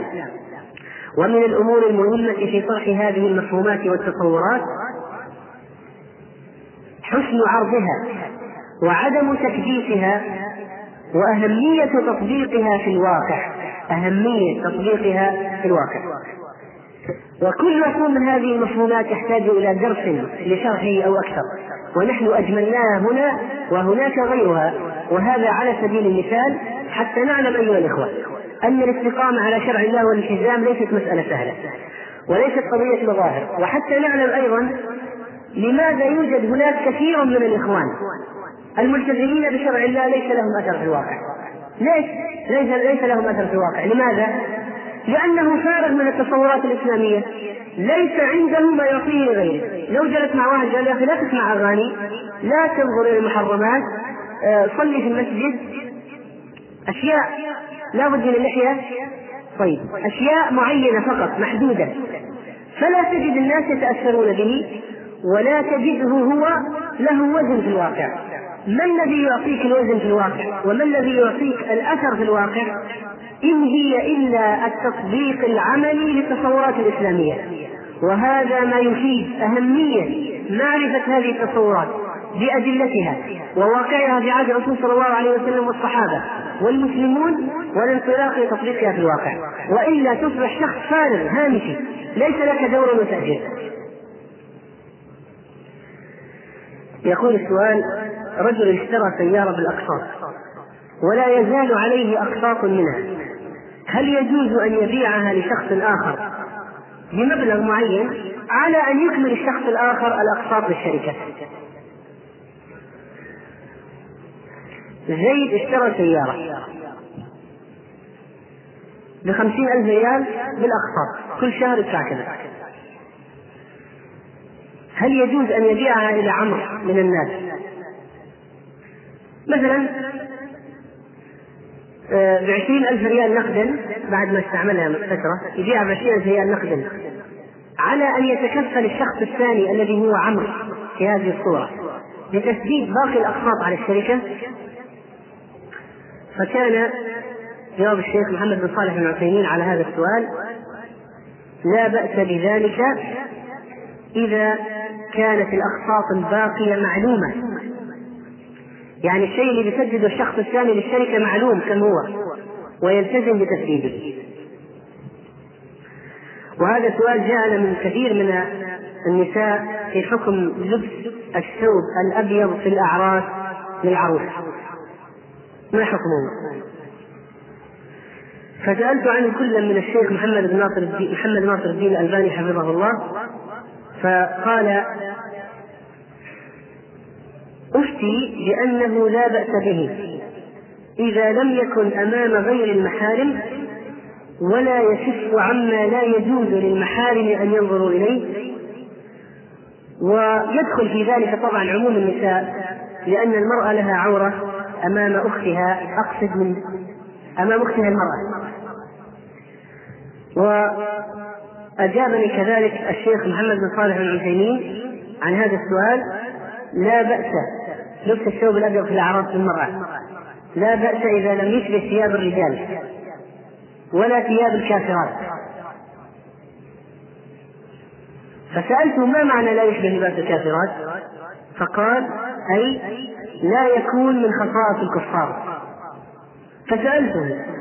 A: ومن الأمور المهمة في طرح هذه المفهومات والتصورات حسن عرضها وعدم تكديسها وأهمية تطبيقها في الواقع. أهمية تطبيقها في الواقع. وكل مفهوم من هذه المفهومات يحتاج إلى درس لشرحه أو أكثر. ونحن أجملناها هنا وهناك غيرها. وهذا على سبيل المثال حتى نعلم أيها الإخوة أن الاستقامة على شرع الله والالتزام ليست مسألة سهلة وليست قضية مظاهر. وحتى نعلم أيضا لماذا يوجد هناك كثير من الإخوان الملتزمين بشرع الله ليس لهم أثر في الواقع. ليش؟ ليس ليس لهم أثر في الواقع. لماذا؟ لأنه فارغ من التصورات الإسلامية. ليس عنده ما يعطيه لغيره لو جلس مع واحد قال يا أخي لا تسمع أغاني لا تنظر إلى المحرمات. آه، صلي في المسجد. أشياء لا بد من اللحية. طيب أشياء معينة فقط محدودة. فلا تجد الناس يتأثرون به ولا تجده هو له وزن في الواقع. ما الذي يعطيك الوزن في الواقع؟ وما الذي يعطيك الأثر في الواقع؟ إن هي إلا التطبيق العملي للتصورات الإسلامية. وهذا ما يفيد أهمية معرفة هذه التصورات بأدلتها وواقعها في عهد الرسول صلى الله عليه وسلم والصحابة والمسلمون والانطلاق لتطبيقها في الواقع. وإلا تصبح شخص فارغ هامشي ليس لك دور وتأثير يقول السؤال رجل اشترى سيارة بالأقساط ولا يزال عليه أقساط منها. هل يجوز أن يبيعها لشخص آخر بمبلغ معين على أن يكمل الشخص الآخر الأقساط للشركة؟ زيد اشترى سيارة بخمسين ألف ريال بالأقساط كل شهر يدفع كذا. هل يجوز أن يبيعها إلى عمرو من الناس؟ مثلا آه، بعشرين ألف ريال نقدا بعد ما استعملها فترة يبيعها بعشرين ألف ريال نقدا على أن يتكفل الشخص الثاني الذي هو عمرو في هذه الصورة لتسديد باقي الأقساط على الشركة؟ فكان جواب الشيخ محمد بن صالح بن عثيمين على هذا السؤال لا بأس بذلك إذا كانت الأقساط الباقية معلومة. يعني الشيء اللي بيسدده الشخص الثاني للشركة معلوم كم هو ويلتزم بتسديده وهذا سؤال جاءنا من كثير من النساء في حكم لبس الثوب الأبيض في الأعراس للعروس. ما حكمه؟ فسألت عنه كلا من الشيخ محمد بن ناصر الدين محمد ناصر الدين الألباني حفظه الله. فقال أفتي بأنه لا بأس به إذا لم يكن أمام غير المحارم ولا يشف عما لا يجوز للمحارم أن ينظروا إليه ويدخل في ذلك طبعا عموم النساء لأن المرأة لها عورة أمام أختها أقصد من أمام أختها المرأة. وأجابني كذلك الشيخ محمد بن صالح العثيمين عن هذا السؤال لا بأس لبس الثوب الأبيض في الأعراض في المرأة. لا بأس إذا لم يشبه ثياب الرجال ولا ثياب الكافرات. فسألته ما معنى لا يشبه لباس الكافرات؟ فقال أي لا يكون من خصائص الكفار. فسألته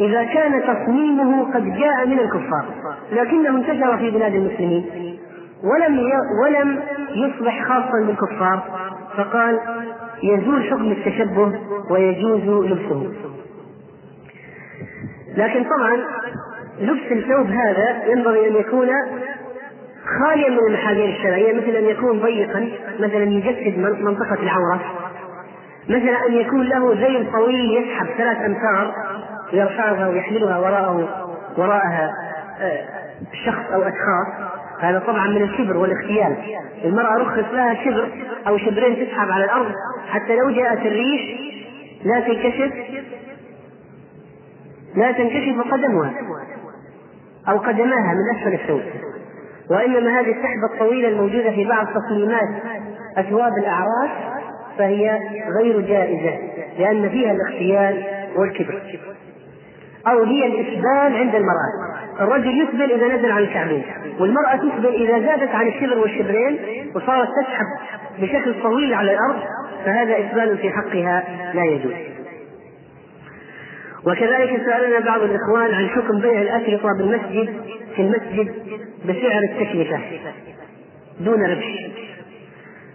A: إذا كان تصميمه قد جاء من الكفار لكنه انتشر في بلاد المسلمين. ولم ولم يصبح خاصا بالكفار فقال يزول حكم التشبه ويجوز لبسه. لكن طبعا لبس الثوب هذا ينبغي أن يكون خاليا من المحاذير الشرعية مثل أن يكون ضيقا مثلا يجسد منطقة العوره مثلا أن يكون له ذيل طويل يسحب ثلاث أمتار ويرفعها ويحملها وراءه وراءها آه، شخص أو أشخاص هذا طبعا من الكبر والاختيال. المرأة رخص لها شبر أو شبرين تسحب على الأرض حتى لو جاءت الريش لا تنكشف لا تنكشف قدمها أو قدماها من أسفل الثوب وإنما هذه السحبة الطويلة الموجودة في بعض تصميمات أثواب الأعراس فهي غير جائزة لأن فيها الاختيال والكبر. أو هي الإسبال عند المرأة. الرجل يسبل إذا نزل عن الكعبين والمرأة تسبل إذا زادت عن الشبر والشبرين وصارت تسحب بشكل طويل على الأرض فهذا إسبال في حقها لا يجوز. وكذلك سألنا بعض الإخوان عن حكم بيع الأشرطة بالمسجد في المسجد بسعر التكلفة دون ربح.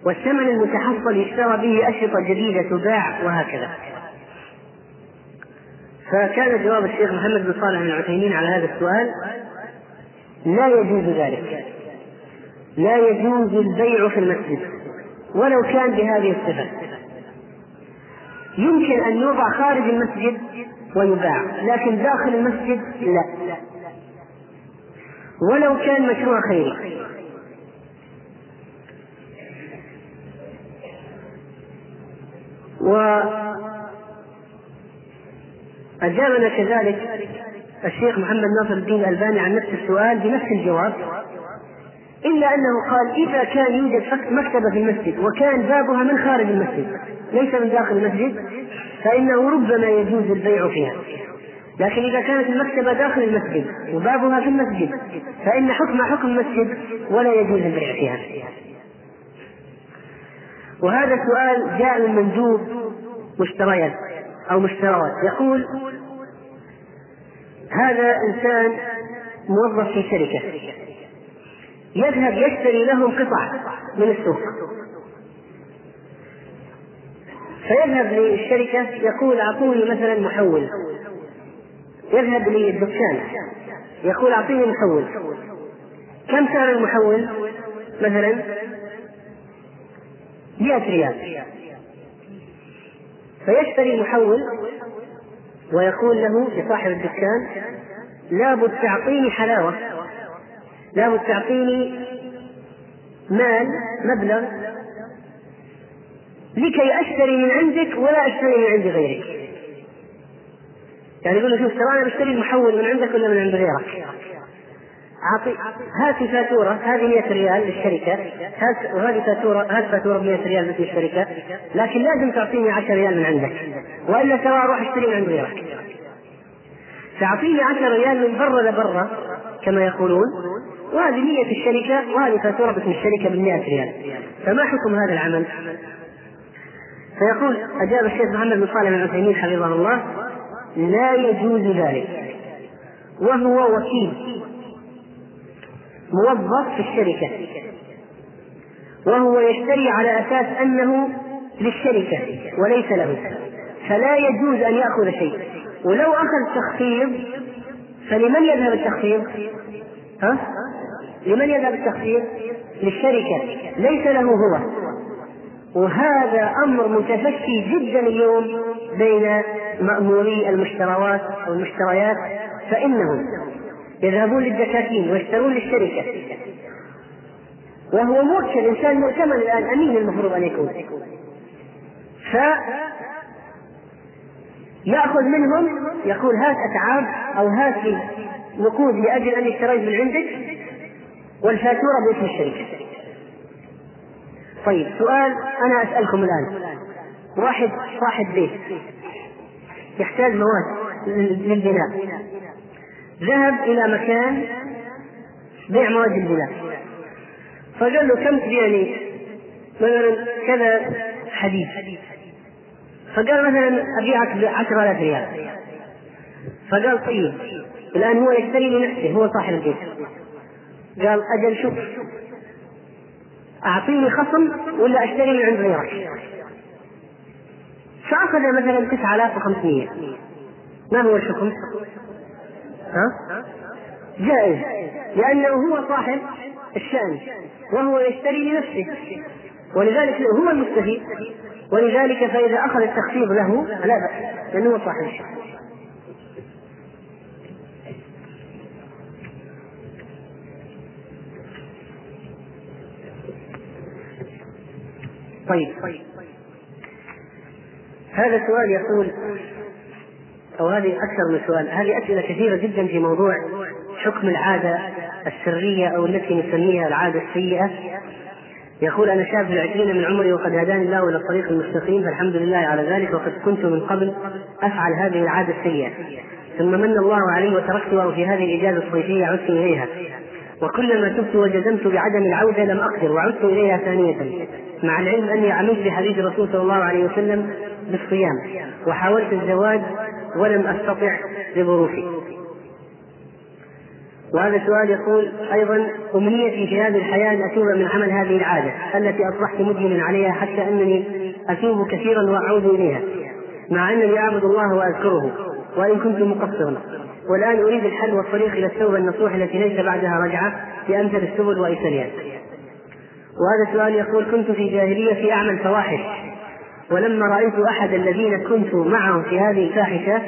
A: والثمن المتحصل يشترى به أشرطة جديدة تباع وهكذا. فكان جواب الشيخ محمد بن صالح العثيمين على هذا السؤال لا يجوز ذلك. لا يجوز البيع في المسجد ولو كان بهذه الصفة. يمكن أن يوضع خارج المسجد ويباع لكن داخل المسجد لا. ولو كان مشروع خيري و أجابنا كذلك الشيخ محمد ناصر الدين الألباني عن نفس السؤال بنفس الجواب. إلا أنه قال إذا كان يوجد مكتبة في المسجد وكان بابها من خارج المسجد ليس من داخل المسجد فإنه ربما يجوز البيع فيها. لكن إذا كانت المكتبة داخل المسجد وبابها في المسجد فإن حكم حكم المسجد ولا يجوز البيع فيها. وهذا سؤال جاء من مندوب مشتريات أو مشتريات يقول هذا إنسان موظف في شركة. يذهب يشتري لهم قطع من السوق. فيذهب للشركة يقول أعطوني مثلا محول. يذهب للدكان يقول أعطيني محول. كم سعر المحول؟ مثلا مئة ريال. فيشتري محول ويقول له لصاحب الدكان لابد تعطيني حلاوة لابد تعطيني مال مبلغ لكي أشتري من عندك ولا أشتري من عند غيرك. يعني يقول له شوف ترى أنا بشتري المحول من عندك ولا من عند غيرك؟ أعطي هات فاتورة هذه 100 ريال للشركة. هات وهذه فاتورة هات فاتورة ب 100 ريال مثل الشركة. لكن لازم تعطيني 10 ريال من عندك. وإلا ترى أروح أشتري من عند غيرك. تعطيني 10 ريال من برا لبرا كما يقولون. وهذه نية الشركة وهذه فاتورة باسم الشركة ب 100 ريال. فما حكم هذا العمل؟ فيقول أجاب الشيخ محمد بن صالح العثيمين حفظه الله لا يجوز ذلك. وهو وكيل. موظف في الشركة وهو يشتري على أساس أنه للشركة وليس له فلا يجوز أن يأخذ شيء ولو أخذ تخفيض فلمن يذهب التخفيض؟ ها؟ لمن يذهب التخفيض؟ للشركة ليس له هو وهذا أمر متفشي جدا اليوم بين مأموري المشتريات أو المشتريات فإنهم يذهبون للدكاكين ويشترون للشركة. وهو موكل إنسان مؤتمن الآن أمين المفروض أن يكون. ف يأخذ منهم يقول هات أتعاب أو هات نقود لأجل أني اشتريت من عندك والفاتورة باسم الشركة. طيب سؤال أنا أسألكم الآن. واحد صاحب بيت يحتاج مواد للبناء. ذهب إلى مكان بيع مواد البناء فقال له كم تبيعني؟ مثلا كذا حديد فقال مثلا أبيعك ب 10000 ريال. فقال طيب الآن هو يشتري لنفسه هو صاحب البيت. قال أجل شوف أعطيني خصم ولا أشتري من عند غيرك؟ فأخذ مثلا 9500 ما هو الحكم؟ ها؟ جائز. لأنه هو صاحب الشأن وهو يشتري لنفسه. ولذلك هو المستفيد. ولذلك فإذا أخذ التخفيض له لا بأس لأنه هو صاحب الشأن. طيب. هذا السؤال يقول أو هذه أكثر من سؤال. هذه أسئلة كثيرة جدا في موضوع حكم العادة السرية أو التي نسميها العادة السيئة. يقول أنا شاب العشرين من عمري وقد هداني الله إلى الطريق المستقيم فالحمد لله على ذلك وقد كنت من قبل أفعل هذه العادة السيئة. ثم من الله علي وتركتها وفي هذه الإجازة الصيفية عدت إليها. وكلما تبت وجزمت بعدم العودة لم أقدر وعدت إليها ثانية. مع العلم أني عملت بحديث الرسول صلى الله عليه وسلم بالصيام وحاولت الزواج ولم أستطع لظروفي وهذا السؤال يقول أيضا أمنيتي في هذه الحياة أن أتوب من عمل هذه العادة التي أصبحت مدمنا عليها حتى أنني أتوب كثيرا وأعود إليها مع أنني أعبد الله وأذكره وإن كنت مقصرا. والآن أريد الحل والطريق إلى التوبة النصوح التي ليس بعدها رجعة بأمثل السبل وأيسرها وهذا السؤال يقول كنت في جاهلية أعمل فواحش. ولما رأيت أحد الذين كنت معه في هذه الفاحشة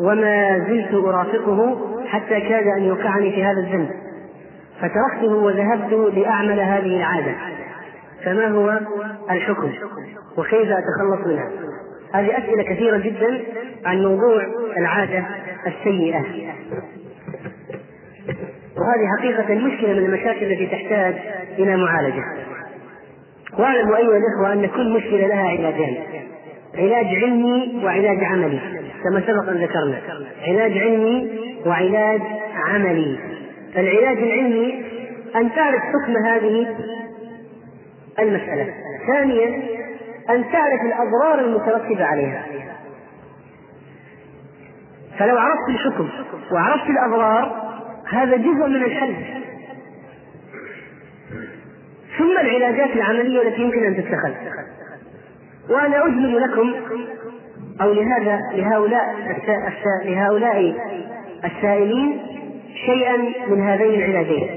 A: وما زلت أرافقه حتى كاد أن يوقعني في هذا الذنب فتركته وذهبت لأعمل هذه العادة. فما هو الحكم؟ وكيف أتخلص منها؟ هذه أسئلة كثيرة جدا عن موضوع العادة السيئة. وهذه حقيقة مشكلة من المشاكل التي تحتاج إلى معالجة. واعلموا أيها الإخوة أن كل مشكلة لها علاجان علاج علمي وعلاج عملي كما سبق أن ذكرنا. علاج علمي وعلاج عملي. العلاج العلمي أن تعرف حكم هذه المسألة. ثانيا أن تعرف الأضرار المترتبة عليها. فلو عرفت الحكم وعرفت الأضرار هذا جزء من الحل. ثم العلاجات العملية التي يمكن أن تتخذ. وأنا أجمل لكم أو لهذا لهؤلاء لهؤلاء السائلين شيئا من هذين العلاجين.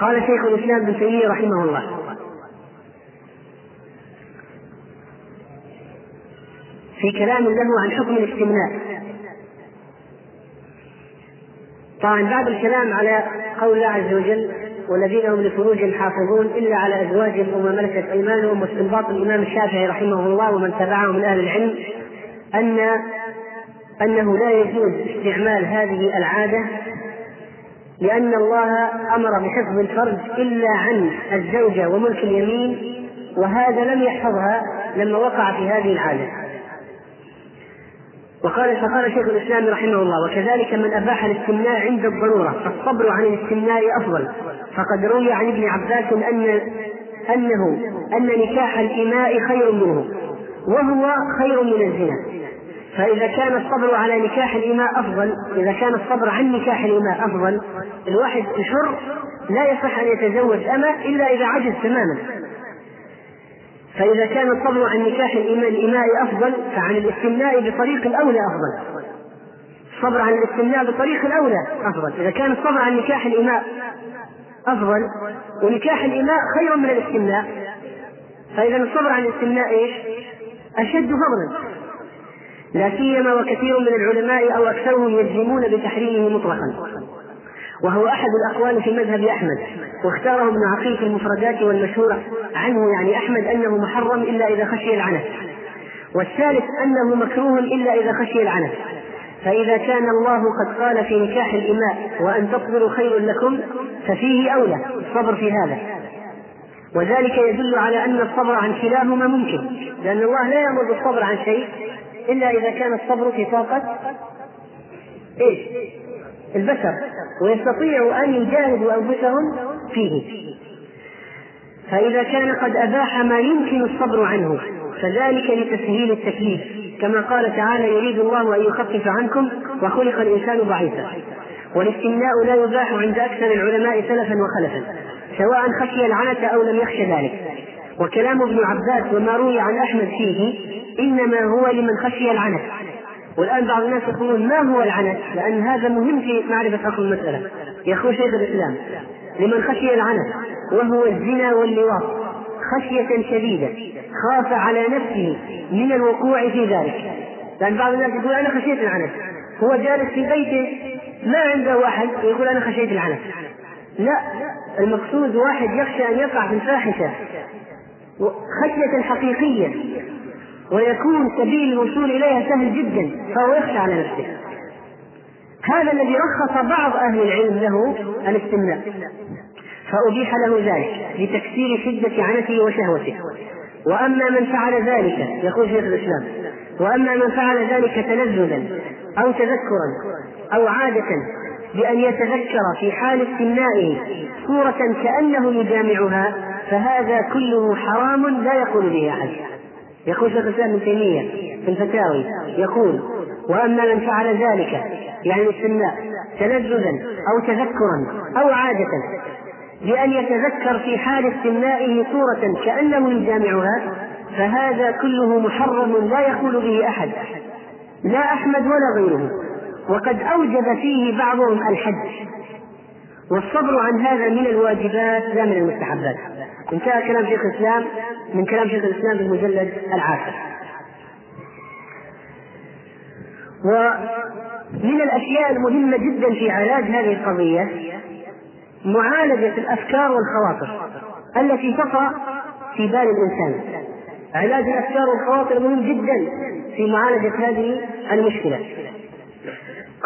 A: قال شيخ الإسلام ابن تيمية رحمه الله. في كلام له عن حكم الاستمناء. طبعا بعد الكلام على قول الله عز وجل والذين هم لفروجهم حافظون إلا على أزواجهم وما ملكت أيمانهم واستنباط الإمام الشافعي رحمه الله ومن تبعه من أهل العلم ان أنه لا يجوز استعمال هذه العادة لأن الله أمر بحفظ الفرج إلا عن الزوجة وملك اليمين وهذا لم يحفظها لما وقع في هذه العادة. وقال فقال شيخ الإسلام رحمه الله وكذلك من أباح الاستمناء عند الضرورة فالصبر عن الاستمناء أفضل. فقد روي عن ابن عباس أن أنه أن نكاح الإماء خير منه وهو خير من الزنا. فإذا كان الصبر على نكاح الإماء أفضل إذا كان الصبر عن نكاح الإماء أفضل الواحد حر لا يصح أن يتزوج أمة إلا إذا عجز تماما. فإذا كان الصبر عن نكاح الإماء أفضل فعن الاستمناء بطريق الأولى أفضل. الصبر عن الاستمناء بطريق الأولى أفضل. إذا كان الصبر عن نكاح الإماء أفضل ونكاح الإماء خير من الاستمناء. فإذا الصبر عن الاستمناء إيش؟ أشد فضلا. لا سيما وكثير من العلماء أو أكثرهم يجزمون بتحريمه مطلقا. وهو أحد الأقوال في مذهب أحمد واختاره ابن عقيل في المفردات والمشهورة عنه يعني أحمد أنه محرم إلا إذا خشي العنف والثالث أنه مكروه إلا إذا خشي العنف فإذا كان الله قد قال في نكاح الإماء وأن تصبروا خير لكم ففيه أولى الصبر في هذا وذلك يدل على أن الصبر عن كلاهما ممكن لأن الله لا يأمر بالصبر عن شيء إلا إذا كان الصبر في طاقة إيش؟ البشر ويستطيع أن يجاهدوا أنفسهم فيه. فإذا كان قد أباح ما يمكن الصبر عنه فذلك لتسهيل التكليف كما قال تعالى يريد الله أن يخفف عنكم وخلق الإنسان ضعيفا. والاستمناء لا يباح عند أكثر العلماء سلفا وخلفا سواء خشي العنة أو لم يخش ذلك. وكلام ابن عباس وما روي عن أحمد فيه إنما هو لمن خشي العنة. والآن بعض الناس يقولون ما هو العنت؟ لأن هذا مهم في معرفة حكم المسألة. يقول شيخ الإسلام لمن خشي العنت وهو الزنا واللواط خشية شديدة خاف على نفسه من الوقوع في ذلك. لأن بعض الناس يقول أنا خشيت العنت. هو جالس في بيته ما عنده واحد يقول أنا خشيت العنت. لا المقصود واحد يخشى أن يقع في الفاحشة. خشية حقيقية. ويكون سبيل الوصول إليها سهل جدا فهو يخشى على نفسه. هذا الذي رخص بعض أهل العلم له الاستمناء. فأبيح له ذلك لتكسير شدة عنته وشهوته. وأما من فعل ذلك يقول شيخ الإسلام وأما من فعل ذلك تلذذا أو تذكرا أو عادة بأن يتذكر في حال استمنائه صورة كأنه يجامعها فهذا كله حرام لا يقول به أحد. يقول شيخ الإسلام ابن تيمية في الفتاوي يقول وأما من فعل ذلك يعني الاستمناء تلذذا أو تذكرا أو عادة بأن يتذكر في حال استمنائه صورة كأنه يجامعها فهذا كله محرم لا يقول به أحد لا أحمد ولا غيره وقد أوجب فيه بعضهم الحج والصبر عن هذا من الواجبات لا من المستحبات. انتهى كلام شيخ الإسلام من كلام شيخ الإسلام في المجلد العاشر. ومن الأشياء المهمة جدا في علاج هذه القضية معالجة الأفكار والخواطر التي تقع في بال الإنسان. علاج الأفكار والخواطر مهم جدا في معالجة هذه المشكلة.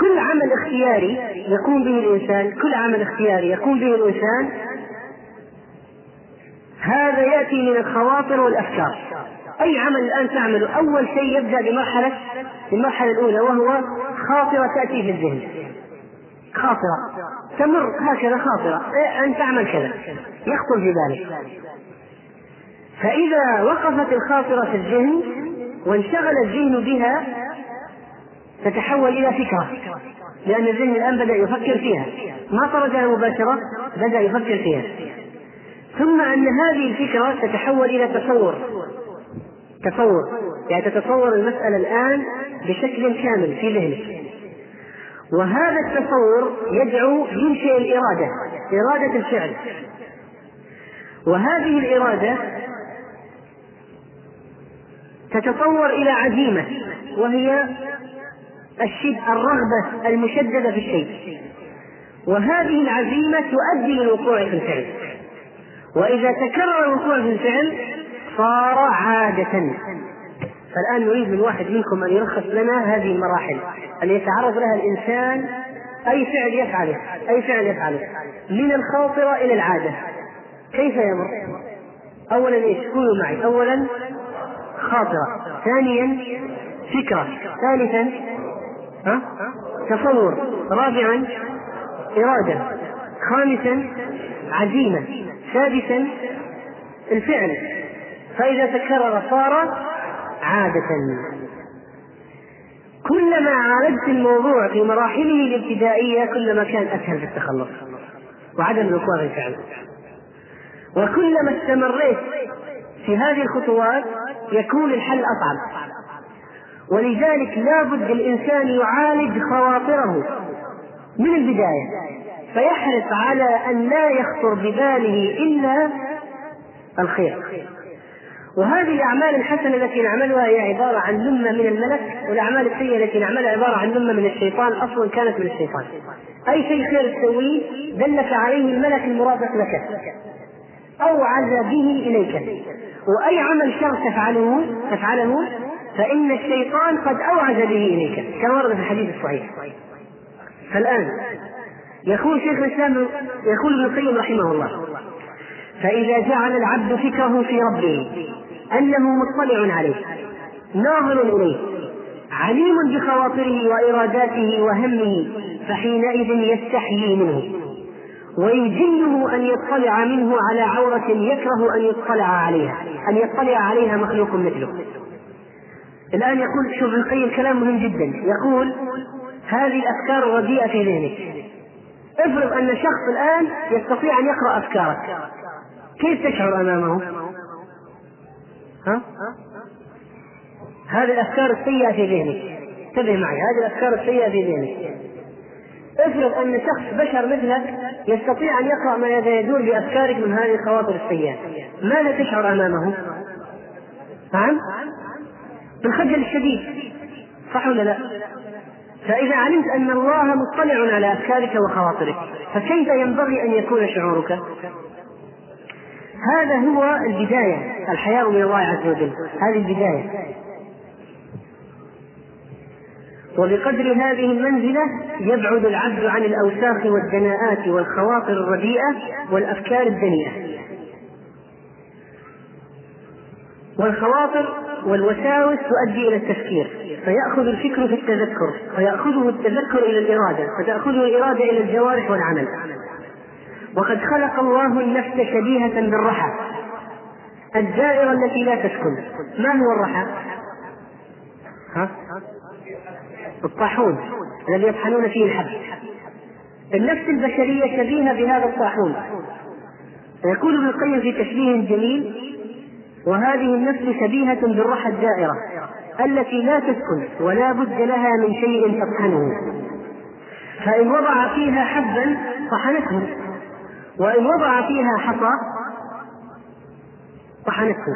A: كل عمل اختياري يقوم به الإنسان كل عمل اختياري يقوم به الإنسان هذا يأتي من الخواطر والأفكار. أي عمل الآن تعمله؟ أول شيء يبدأ بمرحلة المرحلة الأولى وهو خاطرة تأتي في الذهن. خاطرة. تمر هكذا خاطرة. إيه أن تعمل كذا. يخطر في بالك. فإذا وقفت الخاطرة في الذهن وانشغل الذهن بها تتحول إلى فكرة. لأن الذهن الآن بدأ يفكر فيها. ما طردها مباشرة بدأ يفكر فيها. ثم أن هذه الفكرة تتحول إلى تصور. تصور. يعني تتصور المسألة الآن بشكل كامل في ذهنك. وهذا التصور يدعو ينشئ الإرادة إرادة الفعل. وهذه الإرادة تتطور إلى عزيمة وهي الشد الرغبة المشددة في الشيء. وهذه العزيمة تؤدي للوقوع في الفعل. وإذا تكرر الوقوع في الفعل صار عادة فالآن نريد من واحد منكم أن يلخص لنا هذه المراحل أن يتعرض لها الإنسان أي فعل يفعله أي فعل يفعله من الخاطرة إلى العادة كيف يمر؟ أولا إيش؟ قولوا معي أولا خاطرة ثانيا فكرة ثالثا ها؟ تصور رابعا إرادة خامسا عزيمة سادسا الفعل. فإذا تكرر صار عادة. كلما عالجت الموضوع في مراحله الابتدائية كلما كان أسهل في التخلص وعدم الوقوع في الفعل. وكلما استمريت في هذه الخطوات يكون الحل أصعب. ولذلك لا بد الإنسان يعالج خواطره من البداية. فيحرص على أن لا يخطر بباله إلا الخير. وهذه الأعمال الحسنة التي نعملها هي عبارة عن لمة من الملك والأعمال السيئة التي نعملها عبارة عن لمة من الشيطان أصلا كانت من الشيطان. أي شيء خير تسويه دلك عليه الملك المرافق لك. أو عزى به إليك. وأي عمل شر تفعله تفعله فإن الشيطان قد أوعز به إليك كما ورد في الحديث الصحيح. فالآن يقول شيخ الإسلام يقول ابن القيم رحمه الله فإذا جعل العبد فكره في ربه أنه مطلع عليه ناظر إليه عليم بخواطره وإراداته وهمه فحينئذ يستحيي منه ويجله أن يطلع منه على عورة يكره أن يطلع عليها أن يطلع عليها مخلوق مثله. الآن يقول شوف القيم كلام مهم جدا يقول هذه الأفكار الرديئة في ذهنك. افرض أن شخص الآن يستطيع أن يقرأ أفكارك كيف تشعر أمامه؟ ها؟ هذه الأفكار السيئة في ذهنك انتبه معي هذه الأفكار السيئة في ذهنك افرض أن شخص بشر مثلك يستطيع أن يقرأ ما يدور بأفكارك من هذه الخواطر السيئة ماذا تشعر أمامه؟ نعم؟ بالخجل الشديد صح ولا لا؟ فإذا علمت أن الله مطلع على أفكارك وخواطرك فكيف ينبغي أن يكون شعورك؟ هذا هو البداية الحياء من الله عز وجل. هذه البداية. وبقدر هذه المنزلة يبعد العبد عن الأوساخ والدناءات والخواطر الرديئة والأفكار الدنيئة. والخواطر والوساوس تؤدي إلى التفكير فيأخذ الفكر في التذكر فيأخذه التذكر إلى الإرادة فتأخذه الإرادة إلى الجوارح والعمل وقد خلق الله النفس شبيهة بالرحى الدائرة التي لا تسكن ما هو الرحى؟ ها؟ الطاحون الذي يطحنون فيه الحب النفس البشرية شبيهة بهذا الطاحون يقول ابن القيم في تشبيه جميل وهذه النفس شبيهة بالرحى الدائرة التي لا تسكن ولا بد لها من شيء تطحنه. فإن وضع فيها حبا طحنته. وإن وضع فيها حصى طحنته.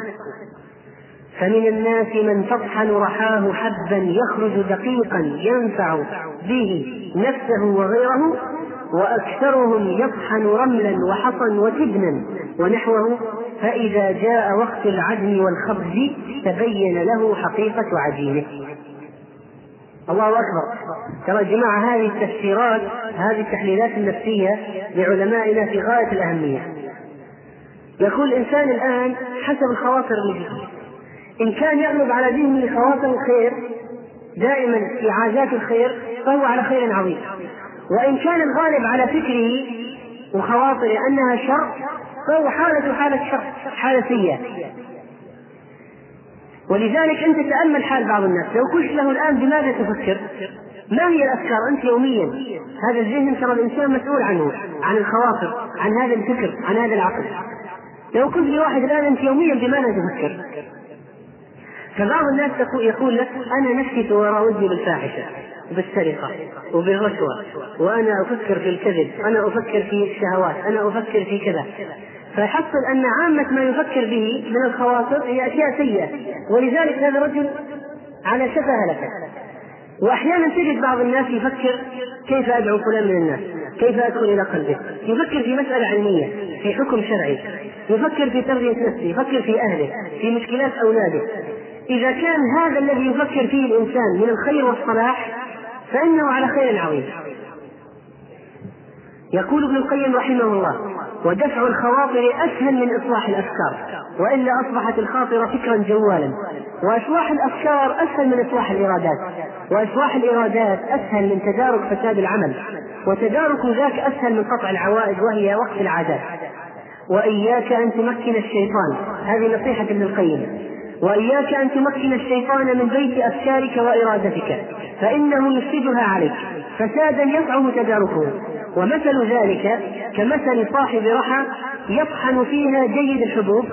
A: فمن الناس من تطحن رحاه حبا يخرج دقيقا ينفع به نفسه وغيره وأكثرهم يطحن رملا وحصا وتبنا ونحوه فإذا جاء وقت العدن والخبز تبين له حقيقة عجينه الله أكبر. ترى يا جماعة هذه التفسيرات هذه التحليلات النفسية لعلمائنا في غاية الأهمية. يقول الإنسان الآن حسب الخواطر اللي إن كان يغلب على ذهنه خواطر الخير دائما في عادات الخير فهو على خير عظيم. وإن كان الغالب على فكره وخواطره أنها شر فهو حالة حالة شر حالة سيئة ولذلك أنت تأمل حال بعض الناس. لو قلت له الآن بماذا تفكر؟ ما هي الأفكار أنت يوميا؟ هذا الذهن ترى الإنسان مسؤول عنه عن الخواطر عن هذا الفكر عن هذا العقل. لو قلت لواحد الآن أنت يوميا بماذا تفكر؟ فبعض الناس يقول لك أنا نفسي تراودني بالفاحشة وبالسرقة وبالرشوة وأنا أفكر في الكذب أنا أفكر في الشهوات أنا أفكر في كذا. فيحصل أن عامة ما يفكر به من الخواطر هي أشياء سيئة. ولذلك هذا الرجل على شفا هلكة. وأحيانا تجد بعض الناس يفكر كيف أدعو فلان من الناس؟ كيف أدخل إلى قلبه؟ يفكر في مسألة علمية في حكم شرعي. يفكر في تربية نفسه يفكر في أهله في مشكلات أولاده. إذا كان هذا الذي يفكر فيه الإنسان من الخير والصلاح فإنه على خير عظيم. يقول ابن القيم رحمه الله ودفع الخواطر أسهل من إصلاح الأفكار وإلا أصبحت الخاطرة فكرا جوالا وإصلاح الأفكار أسهل من إصلاح الإرادات وإصلاح الإرادات أسهل من تدارك فساد العمل وتدارك ذاك أسهل من قطع العوائد وهي وقف العادات. وإياك أن تمكن الشيطان هذه نصيحة ابن القيم وإياك أن تمكن الشيطان من بيت أفكارك وإرادتك فإنه يفسدها عليك. فسادا يصعب تداركه. ومثل ذلك كمثل صاحب رحى يطحن فيها جيد الحبوب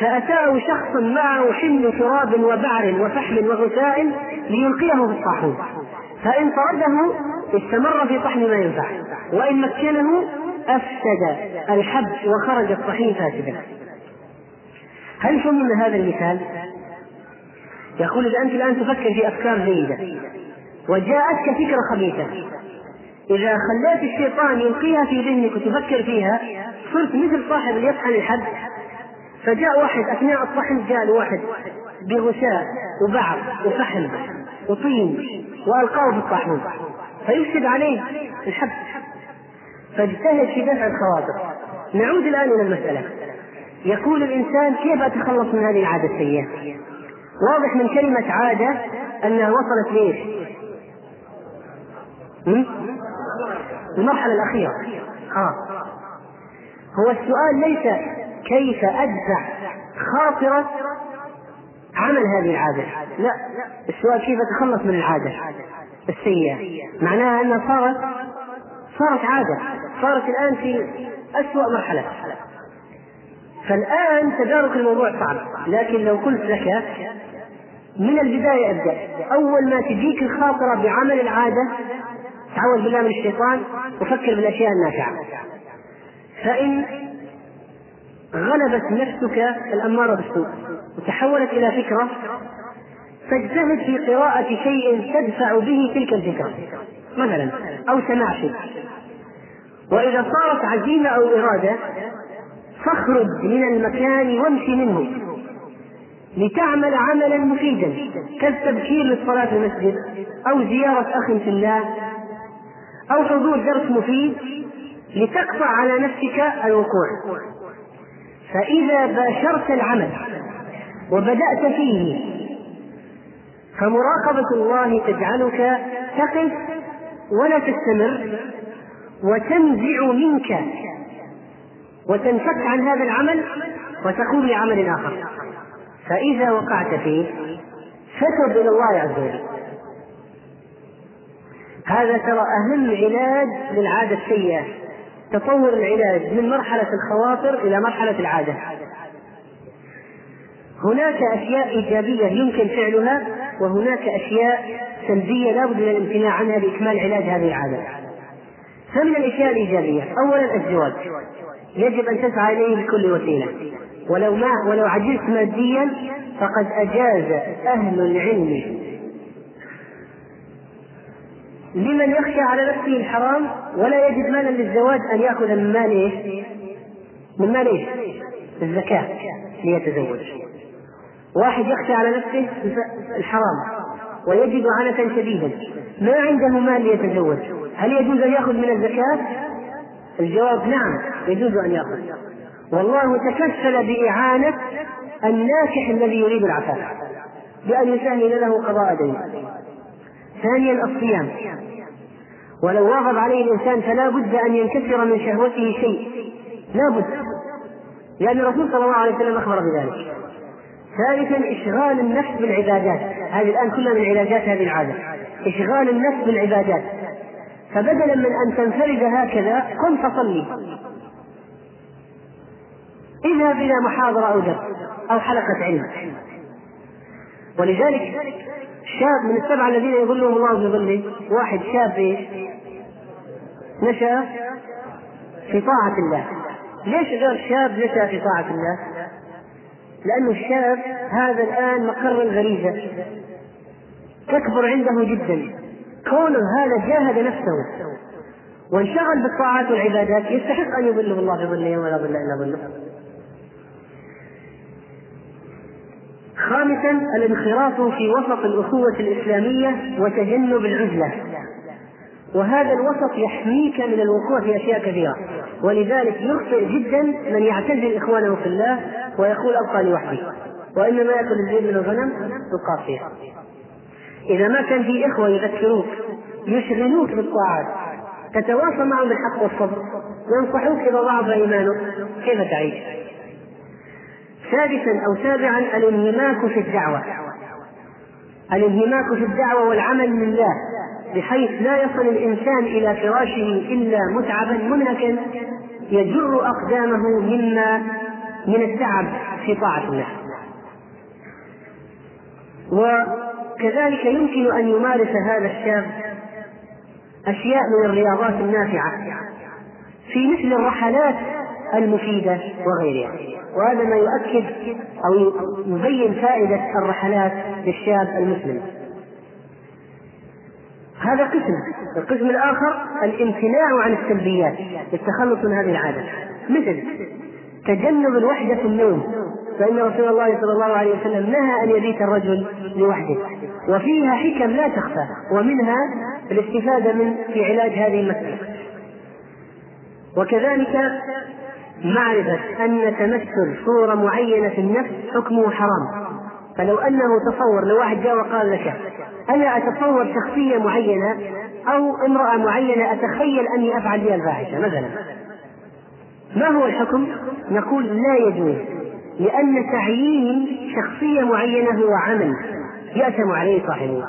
A: فأتاه شخص معه حمل تراب وبعر وفحم وغثاء ليلقيه في الطاحون فإن طرده استمر في طحن ما ينفع وإن مكنه أفسد الحب وخرج الطحين فاسدا. هل فهمنا هذا المثال؟ يقول إذا أنت الآن تفكر في أفكار جيدة. وجاءتك فكرة خبيثة. إذا خليت الشيطان يلقيها في ذهنك وتفكر فيها صرت مثل صاحب اللي يطحن الحد فجاء واحد أثناء الطحن جاء واحد بغشاء وبعض وفحم وطين وألقاه في الطاحون فيفسد عليه الحبس فاجتهد في دفع الخواطر. نعود الآن إلى المسألة. يقول الإنسان كيف أتخلص من هذه العادة السيئة؟ واضح من كلمة عادة أنها وصلت لإيش؟ المرحلة الأخيرة. آه. هو السؤال ليس كيف أدفع خاطرة عمل هذه العادة. لا. السؤال كيف أتخلص من العادة السيئة؟ معناها أنها صارت صارت عادة. صارت الآن في أسوأ مرحلة. فالآن تدارك الموضوع صعب. لكن لو قلت لك من البداية أبدأ. أول ما تجيك الخاطرة بعمل العادة تعوذ بالله من الشيطان وفكر بالأشياء النافعة. فإن غلبت نفسك الأمارة بالسوء وتحولت إلى فكرة فاجتهد في قراءة شيء تدفع به تلك الفكرة. مثلا أو سماع شيء وإذا صارت عزيمة أو إرادة فاخرج من المكان وامشي منه. لتعمل عملا مفيدا كالتبكير للصلاة في المسجد أو زيارة أخ في الله أو حضور درس مفيد لتقطع على نفسك الوقوع. فإذا باشرت العمل وبدأت فيه فمراقبة الله تجعلك تقف ولا تستمر وتنزع منك وتنفك عن هذا العمل وتقوم لعمل آخر. فإذا وقعت فيه فتب إلى الله عز وجل. هذا ترى أهم علاج للعادة السيئة تطور العلاج من مرحلة الخواطر إلى مرحلة العادة. هناك أشياء إيجابية يمكن فعلها وهناك أشياء سلبية لا بد من الامتناع عنها لإكمال علاج هذه العادة. فمن الأشياء الإيجابية أولا الزواج. يجب أن تسعى إليه بكل وسيلة. ولو ما ولو عجزت ماديا فقد أجاز أهل العلم لمن يخشى على نفسه الحرام ولا يجد مالا للزواج أن يأخذ من مال إيش؟ من مال إيش؟ الزكاة ليتزوج واحد يخشى على نفسه الحرام ويجد عنة شديدا ما عنده مال ليتزوج هل يجوز أن يأخذ من الزكاة؟ الجواب نعم يجوز أن يأخذ والله تكفل بإعانة الناكح الذي يريد العفاف بأن يسهل له قضاء دين ثانيا الصيام. ولو واظب عليه الإنسان فلا بد أن ينكسر من شهوته شيء. لا بد. لأن الرسول صلى الله عليه وسلم أخبر بذلك. ثالثا إشغال النفس بالعبادات. هذه الآن كلها من علاجات هذه العادة. إشغال النفس بالعبادات. فبدلا من أن تنفرد هكذا قم فصلي. إذهب إلى محاضرة أو درس أو حلقة علم. ولذلك شاب من السبعة الذين يظلهم الله في ظله. واحد شاب إيش؟ نشأ في طاعة الله. ليش غير شاب نشأ في طاعة الله؟ لأنه الشاب هذا الآن مقر الغريزة. تكبر عنده جدا. كونه هذا جاهد نفسه. وانشغل بالطاعات والعبادات. يستحق أن يظله الله في ظله يوم لا ظل إلا ظله. خامسا الانخراط في وسط الأخوة الإسلامية وتجنب العزلة وهذا الوسط يحميك من الوقوع في أشياء كثيرة. ولذلك يخطئ جدا من يعتزل إخوانه في الله ويقول أبقى لوحدي. وإنما يأكل الزيت من الغنم القافية إذا ما كان في إخوة يذكروك يشغلوك بالطاعات تتواصل معهم بالحق والصبر ينصحوك إذا ضعف إيمانك كيف تعيش؟ سادسا أو سابعا الانهماك في الدعوة. الانهماك في الدعوة والعمل لله بحيث لا يصل الإنسان إلى فراشه إلا متعبا منهكا يجر أقدامه مما من التعب في طاعة الله وكذلك يمكن أن يمارس هذا الشاب أشياء من الرياضات النافعة. في مثل الرحلات المفيدة وغيرها. وهذا ما يؤكد أو يبين فائدة الرحلات للشاب المسلم. هذا قسم. القسم الآخر الامتناع عن السلبيات للتخلص من هذه العادة. مثل تجنب الوحدة في النوم. فإن رسول الله صلى الله عليه وسلم نهى أن يبيت الرجل لوحده. وفيها حكم لا تخفى. ومنها الاستفادة من في علاج هذه المسألة. وكذلك معرفة أن تمثل صورة معينة في النفس حكمه حرام. فلو أنه تصور لو واحد جاء وقال لك أنا أتصور شخصية معينة أو امرأة معينة أتخيل أني أفعل بها الفاحشة مثلا. ما هو الحكم؟ نقول لا يجوز لأن تعيين شخصية معينة هو عمل يأثم عليه صاحبه.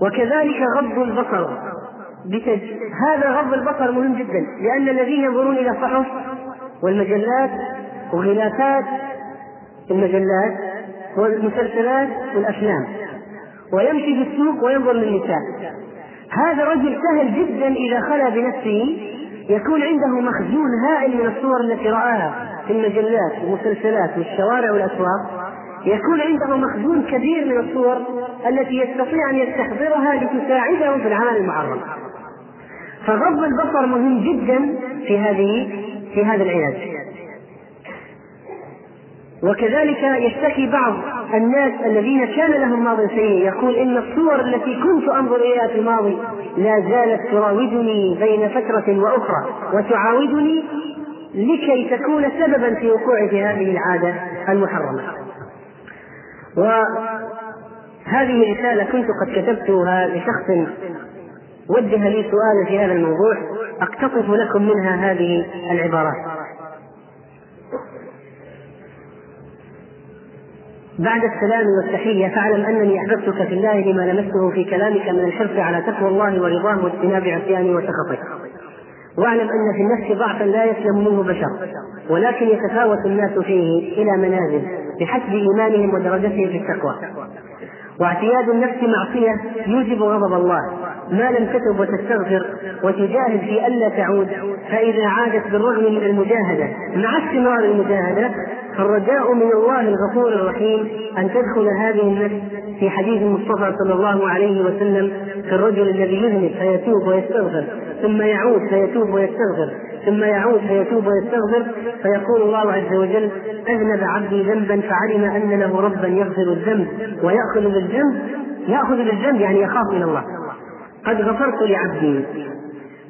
A: وكذلك غض البصر. بتج... هذا غض البصر مهم جدا لأن الذين ينظرون إلى الصحف والمجلات وغلافات المجلات والمسلسلات والأفلام ويمشي في السوق وينظر للنساء. هذا رجل سهل جدا إذا خلا بنفسه يكون عنده مخزون هائل من الصور التي رآها في المجلات والمسلسلات والشوارع والأسواق. يكون عنده مخزون كبير من الصور التي يستطيع أن يستحضرها لتساعده في العمل المحرم فغض البصر مهم جدا في هذه في هذا العلاج وكذلك يشتكي بعض الناس الذين كان لهم ماض سيء يقول إن الصور التي كنت أنظر إليها في الماضي لا زالت تراودني بين فترة وأخرى وتعاودني لكي تكون سببا في وقوعي في هذه العادة المحرمة. وهذه رسالة كنت قد كتبتها لشخص وجه لي سؤالا في هذا الموضوع أقتطف لكم منها هذه العبارات. بعد السلام والتحية فاعلم أنني أحببتك في الله لما لمسته في كلامك من الحرص على تقوى الله ورضاه واجتناب عصيانه وسخطه واعلم أن في النفس ضعفا لا يسلم منه بشر ولكن يتفاوت الناس فيه إلى منازل بحسب إيمانهم ودرجتهم في التقوى واعتياد النفس معصية يوجب غضب الله ما لم تتب وتستغفر وتجاهد في ألا تعود فإذا عادت بالرغم من المجاهدة مع استمرار المجاهدة فالرجاء من الله الغفور الرحيم أن تدخل هذه النفس في حديث المصطفى صلى الله عليه وسلم في الرجل الذي يذنب فيتوب ويستغفر ثم يعود فيتوب ويستغفر ثم يعود فيتوب ويستغفر فيقول الله عز وجل أذنب عبدي ذنبا فعلم أن له ربا يغفر الذنب ويأخذ بالذنب يأخذ بالذنب يعني يخاف من الله. قد غفرت لعبدي.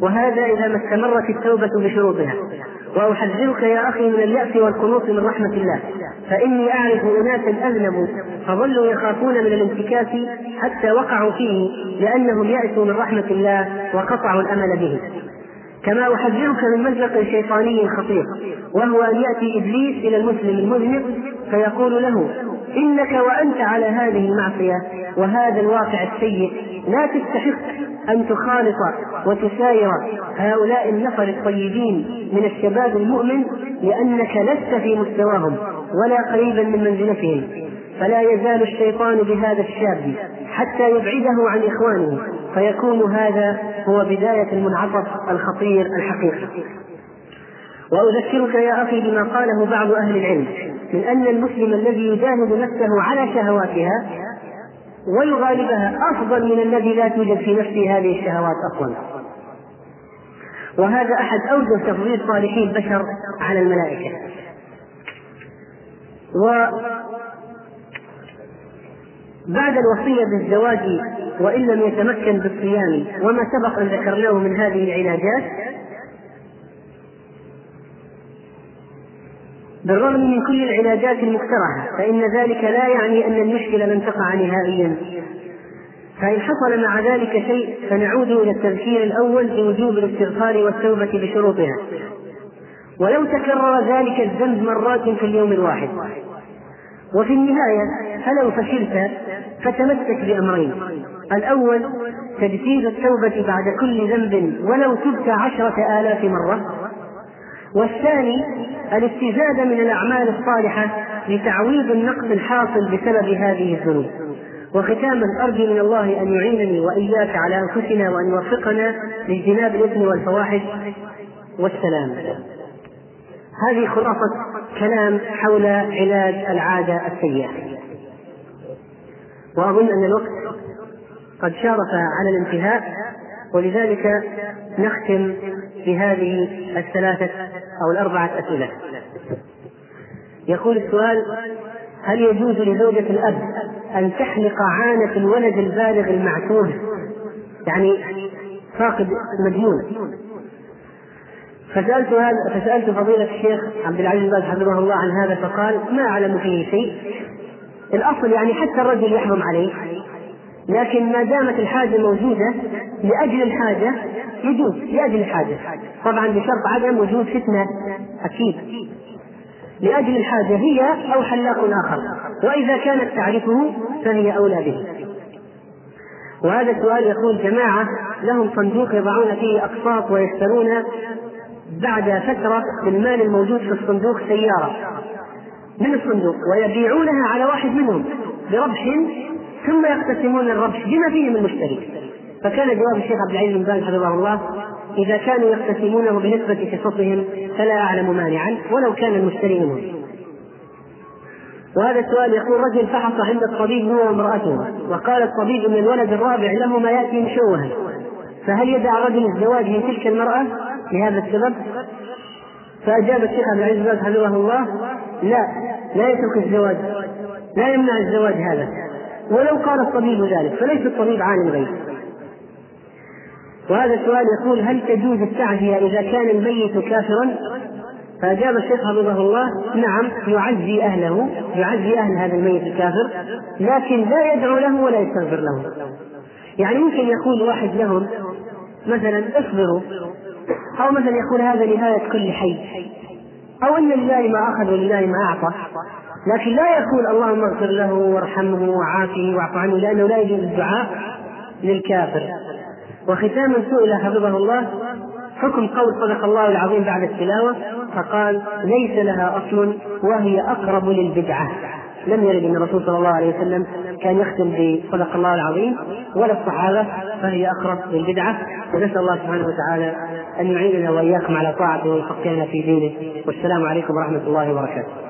A: وهذا إذا ما استمرت التوبة بشروطها. وأحذرك يا أخي من اليأس والقنوط من رحمة الله. فإني أعرف أناسا أذنبوا فظلوا يخافون من الانتكاس حتى وقعوا فيه لأنهم يأسوا من رحمة الله وقطعوا الأمل به. كما أحذرك من مزق شيطاني خطير وهو أن يأتي إبليس إلى المسلم المذنب فيقول له إنك وأنت على هذه المعصية وهذا الواقع السيء. لا تستحق أن تخالط وتساير هؤلاء النفر الطيبين من الشباب المؤمن لأنك لست في مستواهم ولا قريبا من منزلتهم. فلا يزال الشيطان بهذا الشاب حتى يبعده عن إخوانه. فيكون هذا هو بداية المنعطف الخطير الحقيقي. وأذكرك يا أخي بما قاله بعض أهل العلم. من أن المسلم الذي يجاهد نفسه على شهواتها ويغالبها أفضل من الذي لا توجد في نفسه هذه الشهوات أصلا. وهذا أحد أوجه تفضيل صالحي البشر على الملائكة. و بعد الوصية بالزواج وإن لم يتمكن بالصيام وما سبق أن ذكرناه من هذه العلاجات بالرغم من كل العلاجات المقترحة فإن ذلك لا يعني أن المشكلة لن تقع نهائيا. فإن حصل مع ذلك شيء فنعود إلى التذكير الأول بوجوب الاستغفار والتوبة بشروطها. ولو تكرر ذلك الذنب مرات في اليوم الواحد. وفي النهاية فلو فشلت فتمسك بأمرين. الأول تجديد التوبة بعد كل ذنب ولو تبت عشرة آلاف مرة. والثاني الاستزادة من الأعمال الصالحة لتعويض النقص الحاصل بسبب هذه الذنوب. وختاما أرجو من الله أن يعينني وإياك على أنفسنا وأن يوفقنا لاجتناب الإثم والفواحش. والسلام. هذه خلاصة كلام حول علاج العادة السيئة. وأظن أن الوقت قد شارف على الانتهاء ولذلك نختم بهذه الثلاثة أو الأربعة أسئلة. يقول السؤال هل يجوز لزوجة الأب أن تحلق عانة الولد البالغ المعتوه؟ يعني فاقد مديون فسألت هذا فسألت فضيلة الشيخ عبد العزيز بن حفظه الله عن هذا فقال ما أعلم فيه شيء. الأصل يعني حتى الرجل يحرم عليه. لكن ما دامت الحاجة موجودة لأجل الحاجة يجوز لأجل الحاجة. طبعا بشرط عدم وجود فتنة أكيد. لأجل الحاجة هي أو حلاق آخر. وإذا كانت تعرفه فهي أولى به. وهذا السؤال يقول جماعة لهم صندوق يضعون فيه أقساط ويشترون بعد فترة بالمال الموجود في الصندوق سيارة. من الصندوق؟ ويبيعونها على واحد منهم بربح ثم يقتسمون الربح بما فيه من مشتري فكان جواب الشيخ عبد العزيز بن باز حفظه الله إذا كانوا يقتسمونه بنسبة حصصهم فلا أعلم مانعا ولو كان المشتري منهم. وهذا السؤال يقول رجل فحص عند الطبيب هو وامرأته وقال الطبيب أن الولد الرابع له ما يأتي مشوها فهل يدع الرجل الزواج من تلك المرأة لهذا السبب؟ فأجاب الشيخ عبد العزيز بن حفظه الله لا لا يترك الزواج لا يمنع الزواج هذا. ولو قال الطبيب ذلك فليس الطبيب عالم الغيب. وهذا السؤال يقول هل تجوز التعزية إذا كان الميت كافرا؟ فأجاب الشيخ حفظه الله نعم يعزي أهله يعزي أهل هذا الميت الكافر لكن لا يدعو له ولا يستغفر له. يعني ممكن يقول واحد لهم مثلا اصبروا أو مثلا يقول هذا نهاية كل حي أو أن لله ما أخذ ولله ما أعطى. لكن لا يقول اللهم اغفر له وارحمه وعافه واعف عنه لأنه لا يجوز الدعاء للكافر. وختاما سئل حفظه الله حكم قول صدق الله العظيم بعد التلاوة فقال ليس لها أصل وهي أقرب للبدعة. لم يرد أن الرسول صلى الله عليه وسلم كان يختم بصدق الله العظيم ولا الصحابة فهي أقرب للبدعة. ونسأل الله سبحانه وتعالى أن يعيننا وإياكم على طاعته ويفقهنا في دينه. والسلام عليكم ورحمة الله وبركاته.